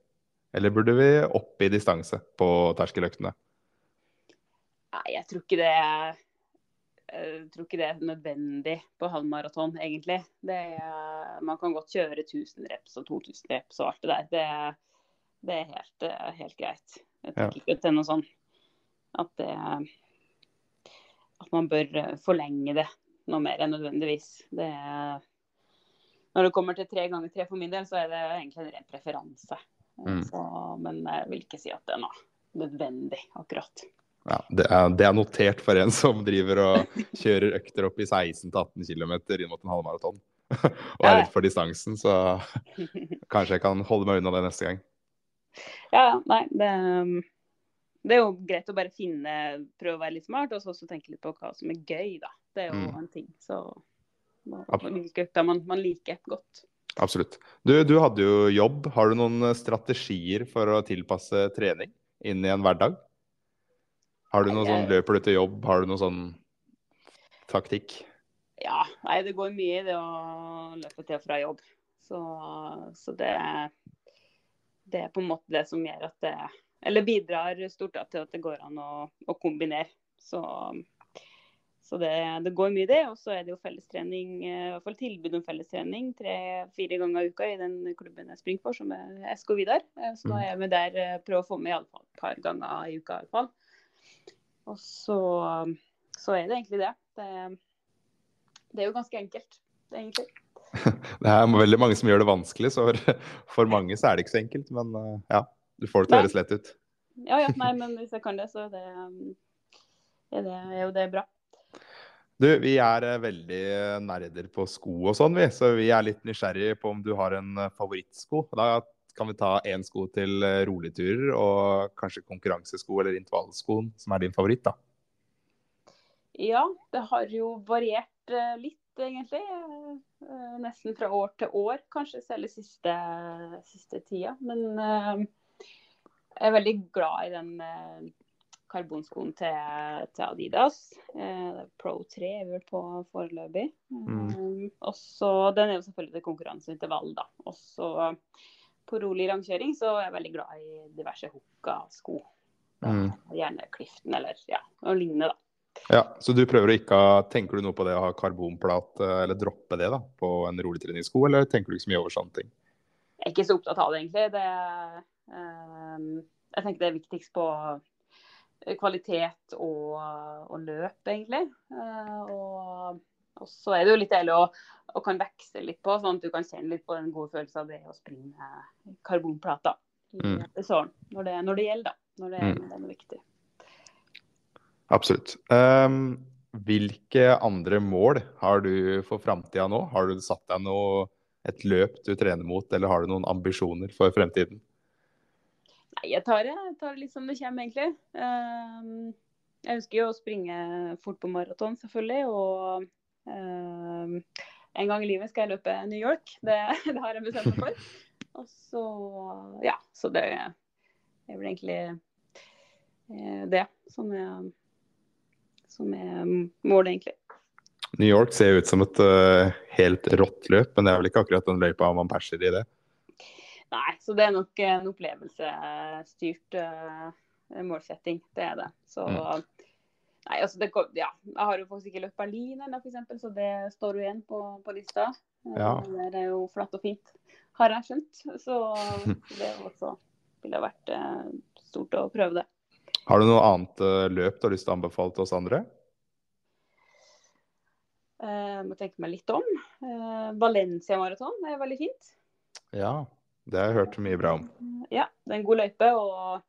Eller burde vi opp i distanse på terskeløktene? Nei, jeg tror ikke det jeg tror ikke det er nødvendig på halvmaraton, egentlig. Det er, man kan godt kjøre 1000 reps og 2000 reps og alt det der. Det, det er helt, eh, helt greit. Jeg Ja. ikke at det er noe sånn at det At man bør eh, forlenge det noe mer enn nødvendigvis. Det er, når det kommer til tre ganger tre for min del, så er det egentlig en ren preferanse. Mm. Så, men jeg vil ikke si at det er noe nødvendig, akkurat. Ja, det er, det er notert for en som driver og kjører økter opp i 16-18 km inn mot en halvmaraton. og er redd for distansen, så kanskje jeg kan holde meg unna det neste gang. Ja, nei, det, det er jo greit å bare finne, prøve å være litt smart, og så også tenke litt på hva som er gøy, da. Det er jo Mm. en ting. Så hvilke økter man, man liker godt. Absolutt. Du, du hadde jo jobb. Har du noen strategier for å tilpasse trening inn i en hverdag? Har du noe sånn løper du til jobb? Har du noe sånn taktikk? Ja, nei, det går mye i det å løpe til og fra jobb. Så, så det, det er på en måte det som gjør at det Eller bidrar stort da, til at det går an å, å kombinere. Så, så det, det går mye i det. Og så er det jo fellestrening, eh, i hvert fall tilbud om fellestrening tre-fire ganger i uka i den klubben jeg springer for, som er SK Vidar. Eh, Så nå er jeg med der, eh, prøver å få med i alle fall et par ganger i uka. i alle fall. Og så, så er det egentlig det. det det er jo ganske enkelt, egentlig. Det er veldig mange som gjør det vanskelig, så for, mange så er det ikke så enkelt. Men uh, ja, du får det til å høres lett ut. Ja, ja, nei, men hvis jeg kan det, så er det, um, er det, er jo det bra. Du, vi er eh, veldig nerder på sko og sånn, vi. Så vi er litt nysgjerrig på om du har en eh, favorittsko. Da kan vi ta én sko til eh, roligturer, og kanskje konkurransesko eller intervallskoen som er din favoritt, da. Ja, det har jo variert eh, litt, egentlig. Eh, nesten fra år til år, kanskje særlig siste, siste tida. Men jeg er veldig glad i den karbonskoen til, til Adidas. Eh, Pro 3 er vel på foreløpig. Mm. og så Den er jo selvfølgelig til konkurranseintervall, da. Og så på rolig rangkjøring så er jeg veldig glad i diverse hooka-sko. Mm. Gjerne Clifton eller ja, noe lignende, da. Ja, Så du prøver å ikke Tenker du noe på det å ha karbonplat, eller droppe det, da, på en rolig treningssko, eller tenker du ikke så mye over sånne ting? Jeg er ikke så opptatt av det, egentlig. Det, eh, jeg tenker det er viktigst på kvalitet og, og løp, egentlig. Uh, og, og, så er det jo litt deilig å, å kan vekse litt på, sånn at du kan kjenne litt på den gode følelsen av det å springe karbonplater i Mm. såren, når, det, når det gjelder, da. Når det, Mm. det er noe viktig. Absolutt. Um, hvilke andre mål har du for framtida nå? Har du satt deg noe, et løp du trener mot, eller har du noen ambisjoner for fremtiden? Nei, jeg tar det, jeg tar det litt som det kommer, egentlig. Um, jeg ønsker jo å springe fort på maraton, selvfølgelig. Og en gang i livet skal jeg løpe New York. Det, det har jeg bestemt meg for. Og så Ja, så det er vel egentlig eh, det som er, som er målet, egentlig. New York ser jo ut som et uh, helt rått løp, men det er vel ikke akkurat den løypa man perser i det? Nei, så det er nok en opplevelsesstyrt uh, målsetting. Det er det. Så Mm. Nei, altså det, ja. Jeg har jo faktisk ikke løpt Berlin ennå, f.eks., så det står jo igjen på, på lista. Eh, Ja. Det er jo flatt og fint, har jeg skjønt. Så det også ville vært eh, stort å prøve det. Har du noe annet eh, løp du har lyst til å anbefale til oss andre? Jeg må tenke meg litt om. Eh, Valencia maraton er veldig fint. Ja, det har jeg hørt mye bra om. Ja, det er en god løype. og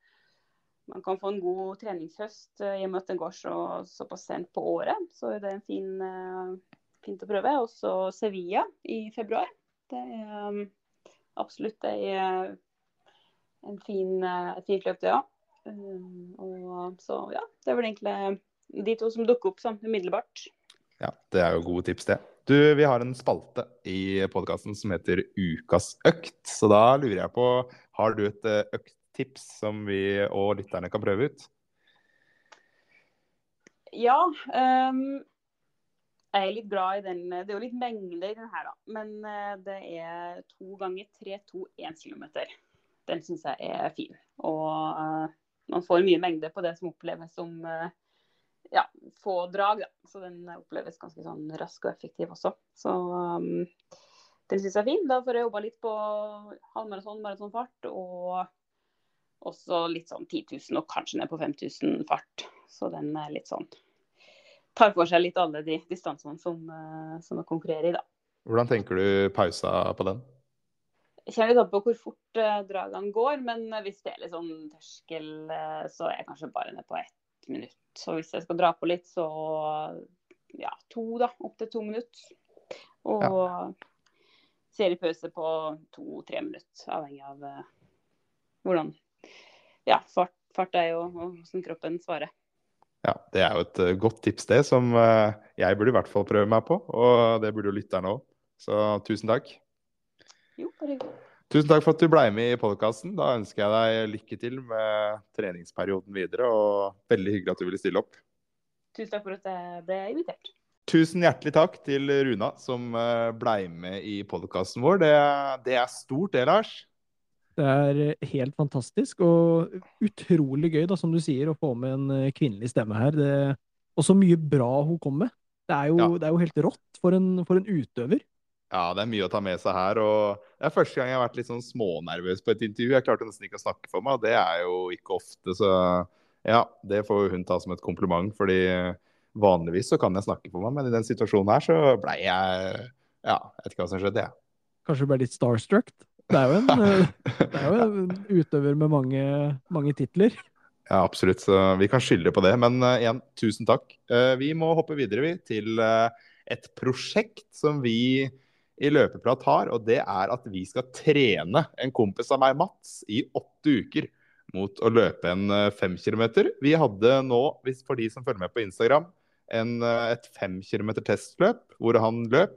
man kan få en god treningshøst eh, i og med at den går så, såpass sent på året. Så er det en fin, eh, fint å prøve. Og så Sevilla i februar. Det er um, absolutt ei, eh, en fin, eh, et fint løp, det òg. Um, så ja, det er vel egentlig de to som dukker opp sånn umiddelbart. Ja, det er jo gode tips, det. Du, vi har en spalte i podkasten som heter Ukas økt. Så da lurer jeg på, har du et eh, økttips som vi og lytterne kan prøve ut? Ja. Um, jeg er litt glad i den. Det er jo litt mengde i den her, da. Men eh, det er to ganger 3-2-1 km. Den syns jeg er fin. Og uh, man får mye mengde på det som oppleves som uh, ja, få drag. Da. Så den oppleves ganske sånn rask og effektiv også. Så um, den syns jeg er fin. Da får jeg jobba litt på halvmaraton, maratonfart. Og også litt sånn 10 000 og kanskje ned på 5000 fart. Så den er litt sånn tar for seg litt alle de distansene som, eh, som jeg konkurrerer i, da. Hvordan tenker du pausa på den? Jeg kjenner litt an på hvor fort eh, dragene går, men hvis det er litt sånn terskel, eh, så er jeg kanskje bare ned på ett minutt. Så hvis jeg skal dra på litt, så ja, to, da. Opptil to minutter. Og seriepause på to-tre minutter, avhengig av eh, hvordan ja, fart, fart er jo hvordan kroppen svarer. Ja, Det er jo et eh, godt tips, det, som eh, jeg burde i hvert fall prøve meg på. Og det burde jo lytterne òg. Så tusen takk. Jo, bare hyggelig. Tusen takk for at du ble med i podkasten. Da ønsker jeg deg lykke til med treningsperioden videre, og veldig hyggelig at du ville stille opp. Tusen takk for at jeg ble invitert. Tusen hjertelig takk til Runa som eh, ble med i podkasten vår. Det, det er stort, det, Lars. Det er helt fantastisk og utrolig gøy, da, som du sier, å få med en eh, kvinnelig stemme her. Det, og så mye bra hun kom med. Det er jo, Ja. det er jo helt rått for en, for en utøver. Ja, det er mye å ta med seg her. og Det er første gang jeg har vært litt sånn smånervøs på et intervju. Jeg klarte nesten ikke å snakke for meg, og det er jo ikke ofte. Så ja, det får hun ta som et kompliment. fordi vanligvis så kan jeg snakke for meg, men i den situasjonen her så blei jeg Ja, jeg vet ikke hva som skjedde, jeg. Kanskje du ble litt starstruck. Det er jo en, det er jo en utøver med mange, mange titler. Ja, absolutt. Så vi kan skylde på det. Men uh, igjen, tusen takk. Uh, vi må hoppe videre vi, til uh, et prosjekt som vi i Løpeprat har, og det er at vi skal trene en kompis av meg, Mats, i åtte uker mot å løpe en fem kilometer. Vi hadde nå, hvis for de som følger med på Instagram, en, et fem kilometer testløp hvor han løp.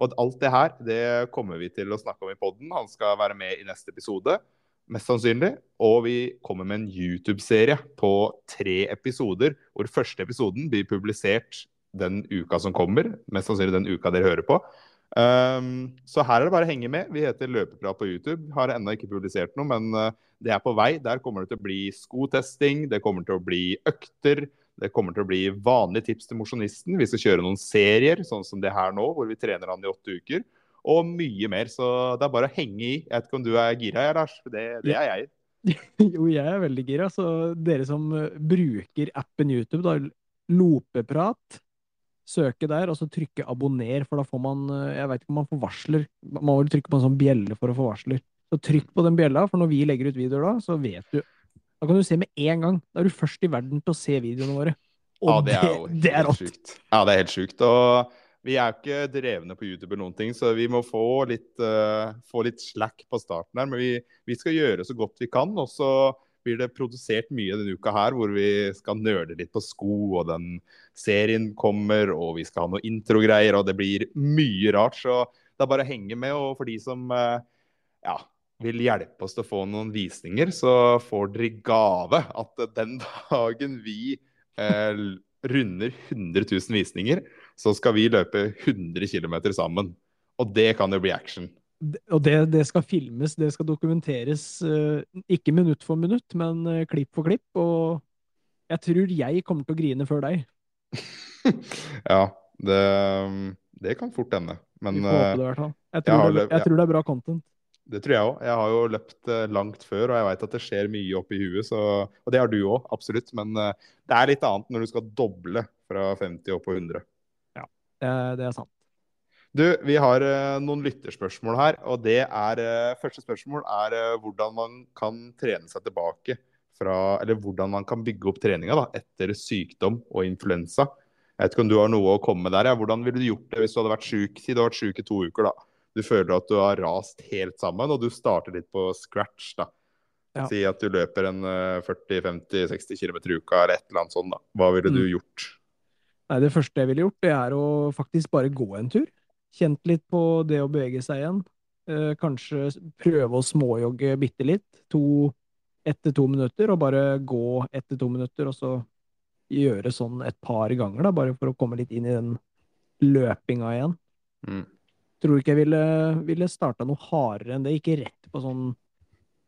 Og alt det her det kommer vi til å snakke om i poden. Han skal være med i neste episode. mest sannsynlig. Og vi kommer med en YouTube-serie på tre episoder, hvor første episoden blir publisert den uka som kommer. Mest sannsynlig den uka dere hører på. Um, så her er det bare å henge med. Vi heter Løpeprat på YouTube. Har ennå ikke publisert noe, men uh, det er på vei. Der kommer det til å bli skotesting, det kommer til å bli økter. Det kommer til å bli vanlige tips til mosjonisten. Vi skal kjøre noen serier, sånn som det her nå, hvor vi trener han i åtte uker. Og mye mer. Så det er bare å henge i. Jeg vet ikke om du er gira, Lars? Det, det er jeg. jo, jeg er veldig gira. Så dere som bruker appen YouTube, da, Lopeprat, søke der, og så trykke 'abonner', for da får man Jeg vet ikke om man får varsler. Man må vel trykke på en sånn bjelle for å få varsler. Så trykk på den bjella, for når vi legger ut videoer da, så vet du Da kan du se med en gang. Da er du først i verden til å se videoene våre. Og ja, det er jo det, det er helt sjukt. Ja, det er helt sjukt. Og vi er jo ikke drevne på YouTube eller noen ting, så vi må få litt, uh, få litt slack på starten her. Men vi, vi, skal gjøre så godt vi kan. Og så blir det produsert mye denne uka her hvor vi skal nøle litt på sko, og den serien kommer, og vi skal ha noe introgreier, og det blir mye rart. Så det er bare å henge med. Og for de som uh, ja, vil hjelpe oss til å få noen visninger, så får dere i gave at den dagen vi eh, runder 100 000 visninger, så skal vi løpe 100 km sammen. Og det kan jo bli action. Og det, det skal filmes, det skal dokumenteres, uh, ikke minutt for minutt, men uh, klipp for klipp. Og jeg tror jeg kommer til å grine før deg. ja, det, det, kan fort hende. Men får håpe det, i hvert fall. Jeg, tror, jeg, det, jeg tror det er bra content. Det tror jeg òg. Jeg har jo løpt uh, langt før, og jeg veit at det skjer mye oppi huet. Så, og det har du òg, absolutt. Men uh, det er litt annet når du skal doble fra 50 opp på 100. Ja, det, er sant. Du, vi har uh, noen lytterspørsmål her. Og det er Første spørsmål er hvordan man kan trene seg tilbake fra Eller hvordan man kan bygge opp treninga da, etter sykdom og influensa. Jeg vet ikke om du har noe å komme med der. Ja. Hvordan ville du gjort det hvis du hadde vært syk? Si du har vært syk i to uker, da du føler at du har rast helt sammen, og du starter litt på scratch. da. Ja. Si at du løper en 40-50-60 km i uka eller et eller annet sånt. da. Hva ville mm. du gjort? Nei, Det første jeg ville gjort, det er å faktisk bare gå en tur. Kjent litt på det å bevege seg igjen. Eh, kanskje prøve å småjogge bitte litt. To, etter to minutter, og bare gå etter to minutter, og så gjøre sånn et par ganger, da, bare for å komme litt inn i den løpinga igjen. Mm tror ikke jeg ville, ville starta noe hardere enn det. Ikke rett på sånn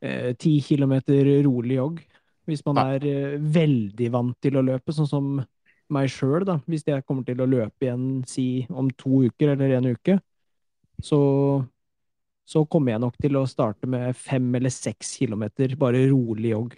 eh, ti eh, kilometer rolig jogg. Hvis man er eh, veldig vant til å løpe, sånn som meg sjøl, da. Hvis jeg kommer til å løpe igjen, si om to uker eller en uke, så, så kommer jeg nok til å starte med fem eller seks kilometer, bare rolig jogg.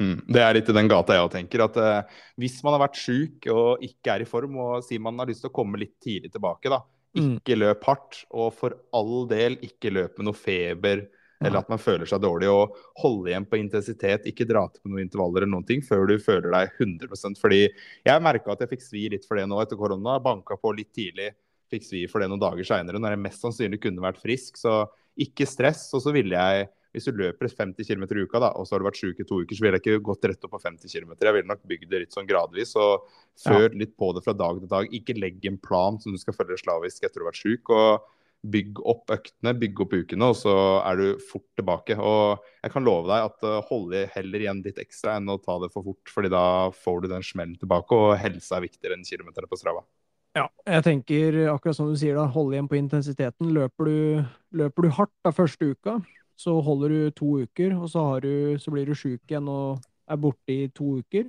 Mm, det er litt i den gata jeg tenker. at eh, Hvis man har vært sjuk og ikke er i form, og sier man har lyst til å komme litt tidlig tilbake, da. Ikke løp hardt, og for all del ikke løp med noe feber eller at man føler seg dårlig. Og holde igjen på intensitet, ikke dra til på noen intervaller eller noen ting før du føler deg 100% Fordi jeg merka at jeg fikk svi litt for det nå etter korona. Banka på litt tidlig, fikk svi for det noen dager seinere når jeg mest sannsynlig kunne vært frisk. Så ikke stress. Og så ville jeg hvis du løper 50 km i uka, da, og så har du vært syk i to uker, så ville jeg ikke gått rett opp på 50 km. Jeg ville nok bygd det litt sånn gradvis og før ja. litt på det fra dag til dag. Ikke legg en plan som du skal følge slavisk etter å ha vært syk. og Bygg opp øktene, bygg opp ukene, og så er du fort tilbake. Og jeg kan love deg at uh, holde heller igjen litt ekstra enn å ta det for fort, fordi da får du den smellen tilbake, og helse er viktigere enn kilometerne på Strava. Ja, jeg tenker akkurat som du sier, da, holde igjen på intensiteten. Løper du, løper du hardt da første uka, så holder du to uker, og så, du, så blir du sjuk igjen og er borte i to uker,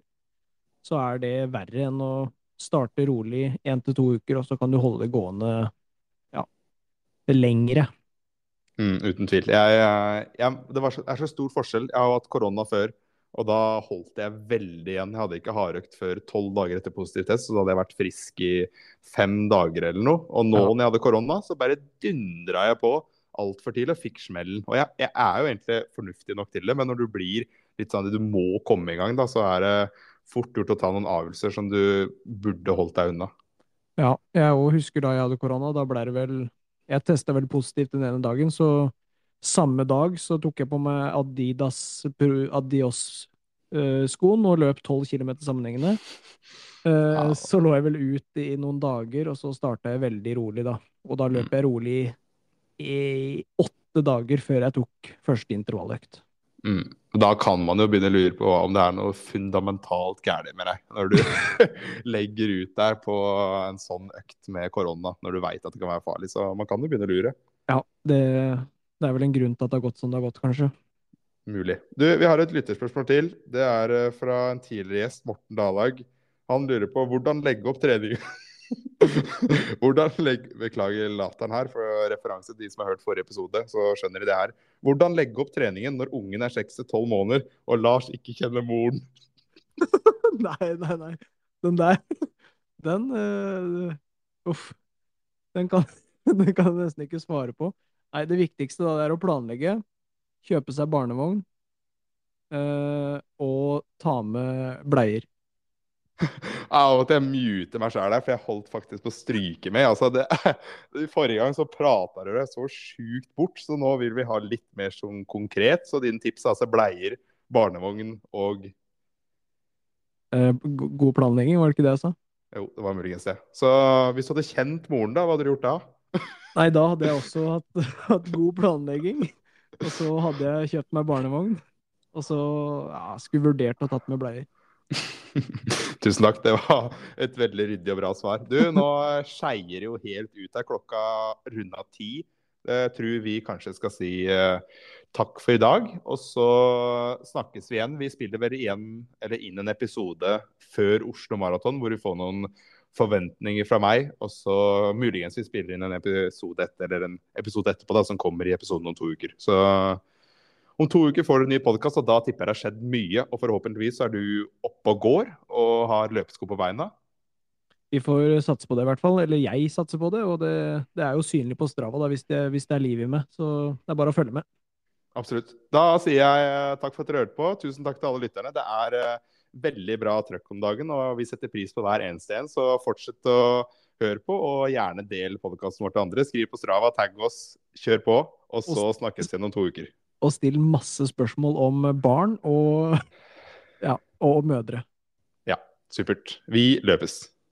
så er det verre enn å starte rolig én til to uker, og så kan du holde det gående ja, lengre. Mm, uten tvil. Jeg, jeg, jeg, det så, er så stor forskjell. Jeg har hatt korona før, og da holdt jeg veldig igjen. Jeg hadde ikke hardøkt før tolv dager etter positiv test, så da hadde jeg vært frisk i fem dager eller noe. Og nå ja. når jeg hadde korona, så bare dundra jeg på altfor tidlig og fikk smellen. Og jeg, jeg, er jo egentlig fornuftig nok til det, men når du blir litt sånn at du må komme i gang, da, så er det fort gjort å ta noen avgjørelser som du burde holdt deg unna. Ja, jeg òg husker da jeg hadde korona. Da ble det vel Jeg testa vel positivt den ene dagen, så samme dag så tok jeg på meg Adidas Adios-skoen og løp 12 km sammenhengende. Ja. Så lå jeg vel ut i noen dager, og så starta jeg veldig rolig, da. Og da løp mm. jeg rolig i åtte dager før jeg tok første intervalløkt. Mm. Da kan man jo begynne å lure på om det er noe fundamentalt galt med deg når du legger ut der på en sånn økt med korona når du veit at det kan være farlig. Så man kan jo begynne å lure. Ja, det, det er vel en grunn til at det har gått som det har gått, kanskje. Mulig. Du, vi har et lytterspørsmål til. Det er eh, fra en tidligere gjest, Morten Dalag. Han lurer på hvordan legge opp trening Hvordan legge, Beklager lateren her, for referanse til de som har hørt forrige episode, så skjønner de det her. Hvordan legge opp treningen når ungen er 6-12 måneder og Lars ikke kjenner moren? nei, nei, nei. Den der, den uh, Uff. Den kan, den kan jeg nesten ikke svare på. Nei, det viktigste da det er å planlegge. Kjøpe seg barnevogn. Uh, og ta med bleier. Av og til jeg muter meg sjøl der, for jeg holdt faktisk på å stryke med. Altså, det, forrige gang så prata dere så sjukt bort, så nå vil vi ha litt mer sånn konkret. Så din tips er altså bleier, barnevogn og eh, God planlegging, var det ikke det jeg sa? Jo, det var muligens det. Så hvis du hadde kjent moren, da, hva hadde du gjort da? Nei, da hadde jeg også hatt, hatt god planlegging. Og så hadde jeg kjøpt meg barnevogn. Og så ja, skulle vurdert å tatt med bleier. Tusen takk. Det var et veldig ryddig og bra svar. Du, nå skeier jo helt ut av klokka runda ti. Jeg tror vi kanskje skal si eh, takk for i dag. Og så snakkes vi igjen. Vi spiller vel igjen, inn en episode før Oslo Maraton, hvor vi får noen forventninger fra meg. Og så muligens vi spiller inn en episode, etter, eller en episode etterpå da, som kommer i episoden om to uker. Så om to uker får du en ny podkast, og da tipper jeg det har skjedd mye. Og forhåpentligvis er du oppe og går og har løpesko på beina. Vi får satse på det, i hvert fall. Eller jeg satser på det. Og det, det er jo synlig på Strava da, hvis det, hvis det er liv i meg. Så det er bare å følge med. Absolutt. Da sier jeg eh, takk for at dere hørte på. Tusen takk til alle lytterne. Det er uh, veldig bra trøkk om dagen, og vi setter pris på hver eneste en. Så fortsett å høre på, og gjerne del podkasten vår til andre. Skriv på Strava, tagg oss, kjør på. Og så snakkes vi igjen om to uker og still masse spørsmål om barn og, ja, og mødre. Ja, supert. Vi løpes.